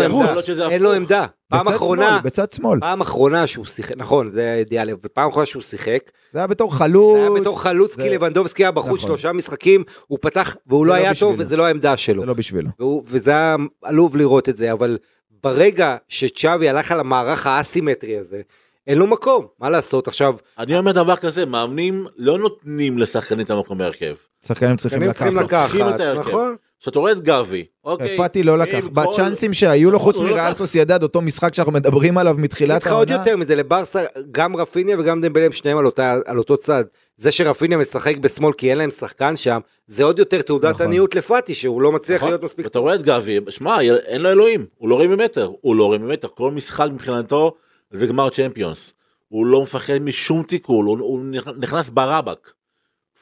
אבל לו עמדה. פעם בצד אחרונה, בצד שמאל, פעם אחרונה שהוא שיחק, נכון, זה אידיאלי, ופעם אחרונה שהוא שיחק, זה היה בתור חלוץ, זה היה בתור חלוץ, כי לבנדובסקי היה בחוץ נכון. שלושה משחקים, הוא פתח, והוא לא לא היה טוב. וזה לא העמדה שלו. זה לא בשבילו. וזה היה עלוב לראות את זה, אבל ברגע שצ'אבי הלך על המערך האסימטרי הזה, אין לו מקום, מה לעשות עכשיו, אני אומר דבר כזה, מאמנים לא נותנים לשחקנים את המקום בהרכב. שחקנים צריכים הם צריכים לקחת. לקחת. נכון? כשאתה רואה את גבי, אוקיי. פאטי לא לקח. בצ'אנסים שהיו לו חוץ לא מריאל. סוסיידד, אותו משחק שאנחנו מדברים עליו אגיד מתחילת לך עוד העונה. יותר מזה, לברסה, גם רפיניה וגם דמבלה הם שניהם על, אותו צד. זה שרפיניה משחק בשמאל כי אין להם שחקן שם, זה עוד יותר תעודת נכון. עניות לפאטי, שהוא לא מצליח נכון? להיות מספיק ואתה רואה את גבי, שמע, אין לו אלוהים, הוא לא רואה ממטר, הוא לא רואה ממטר, כל משחק מבחינתו זה גמר צ'מפיונס. הוא לא מפחד משום תיקול, הוא, הוא נכנס ברבק.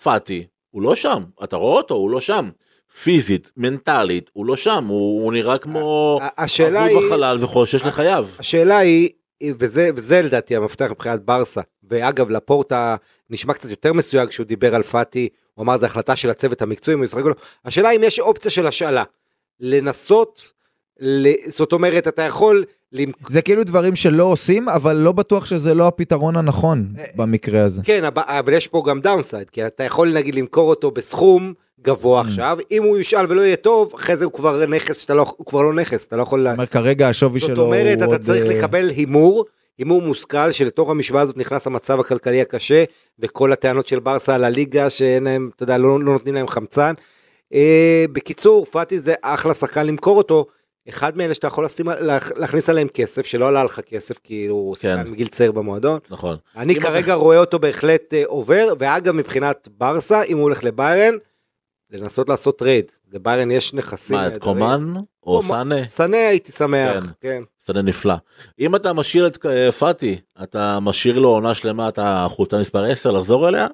פאטי, הוא לא שם, אתה רואה אותו, הוא לא שם. פיזית, מנטלית, הוא לא שם, הוא, הוא נראה כמו השאלה היא, בחלל וחושש לחייו. השאלה היא, וזה, וזה לדעתי המפתח מבחינת ברסה, ואגב לפורטה נשמע קצת יותר מסויג כשהוא דיבר על פאטי, הוא אמר זו החלטה של הצוות המקצועי, אם הוא ישחק או לא, השאלה אם יש אופציה של השאלה, לנסות, זאת אומרת אתה יכול, זה כאילו דברים שלא עושים, אבל לא בטוח שזה לא הפתרון הנכון במקרה הזה. כן, אבל- יש פה גם downside, כי אתה יכול נגיד למכור אותו בסכום גבוה עכשיו, אם הוא יושאל ולא יהיה טוב, אחרי זה הוא כבר נכס שאתה לא, הוא כבר לא נכס, אתה לא יכול... זאת אומרת, כרגע השווי שלו זאת אומרת, הוא אתה עוד, צריך אה, לקבל הימור, הימור מושכל, שלתוך המשוואה הזאת נכנס המצב הכלכלי הקשה, וכל הטענות של ברסה על הליגה, שאין להם, אתה יודע, לא, לא נותנים להם חמצן. אה, בקיצור, פאטי זה אחלה שחקן למכור אותו, אחד מאלה שאתה יכול לשים, להכ- להכניס עליהם כסף, שלא עלה לך כסף, כי הוא כן. שחקן מגיל צעיר במועדון. נכון. אני כרגע רואה אותו בהחלט אה, עובר, ואגב, מבחינת ברסה, אם הוא הולך לביירן, לנסות לעשות טרייד. לביירן יש נכסים. מה, את. קומן או. סאנה? סנה הייתי שמח, כן. כן. סאנה נפלא. אם אתה משאיר את אה, פאטי, אתה משאיר לו עונה שלמה את החולצה מספר 10 לחזור אליה?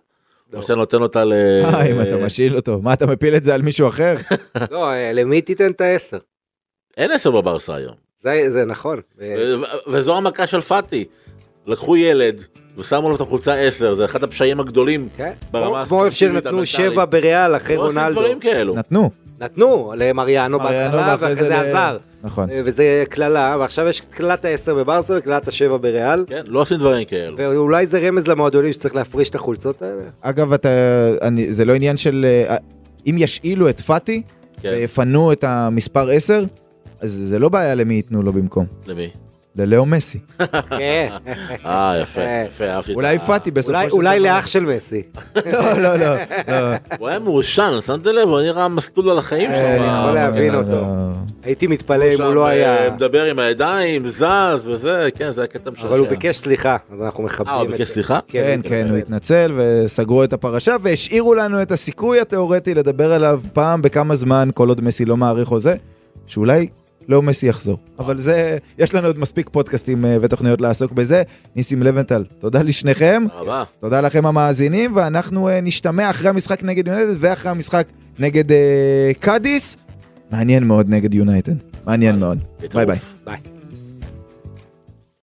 לא. או שאתה נותן אותה ל... אה, אם אתה משאיל אותו. מה, אתה מפיל את זה על מישהו אחר? לא, אה, למי תיתן את העשר? אין 10 בברסה היום. זה, זה נכון. ו- ו- וזו המכה של פאטי. לקחו ילד ושמו לו את החולצה 10, זה אחד הפשעים הגדולים. כן, ברמה כמו- כמו איפה הספורטיבית, שנתנו המנטלית. שבע בריאל אחרי רונלדו. דברים כאלו. נתנו. נתנו למריאנו מריאנו, בהתחלה ואחרי זה ל- עזר. נכון. וזה קללה, ועכשיו יש קללת העשר בברסה וקללת השבע בריאל. כן, לא עושים דברים כאלו. ואולי זה רמז למועדונים שצריך להפריש את החולצות האלה. אגב, אתה, אני, זה לא עניין של... אה, אם ישאילו את פאטי כן, ויפנו את המספר 10, אז זה לא בעיה למי ייתנו לו במקום. למי? ללאו מסי. כן. אה, יפה, יפה, אהבתי. את אולי פאטי בסופו של דבר. אולי לאח של מסי. לא, לא, לא. לא. הוא היה מעושן, שמת לב? הוא נראה מסלול על החיים אה, שלו. אני יכול להבין לא, אותו. הייתי מתפלא אם הוא לא אה, היה... מדבר עם הידיים, זז וזה, כן, זה היה קטע משעשע. אבל הוא ביקש סליחה, אז אנחנו מכבדים אה, הוא את ביקש זה. סליחה? כן, כן, הוא התנצל. התנצל וסגרו את הפרשה והשאירו לנו את הסיכוי התיאורטי לדבר עליו פעם בכמה זמן, כל עוד מסי לא מעריך חוזה, שאולי לא מסי יחזור. אבל זה, יש לנו עוד מספיק פודקאסטים אה, ותוכניות לעסוק בזה. ניסים לבנטל, תודה לשניכם, תודה. תודה לכם המאזינים, ואנחנו אה, נשתמע אחרי המשחק נגד יונייטד ואחרי המשחק נגד אה, קאדיס. מעניין מאוד נגד יונייטד, מעניין מאוד. ביי. ביי.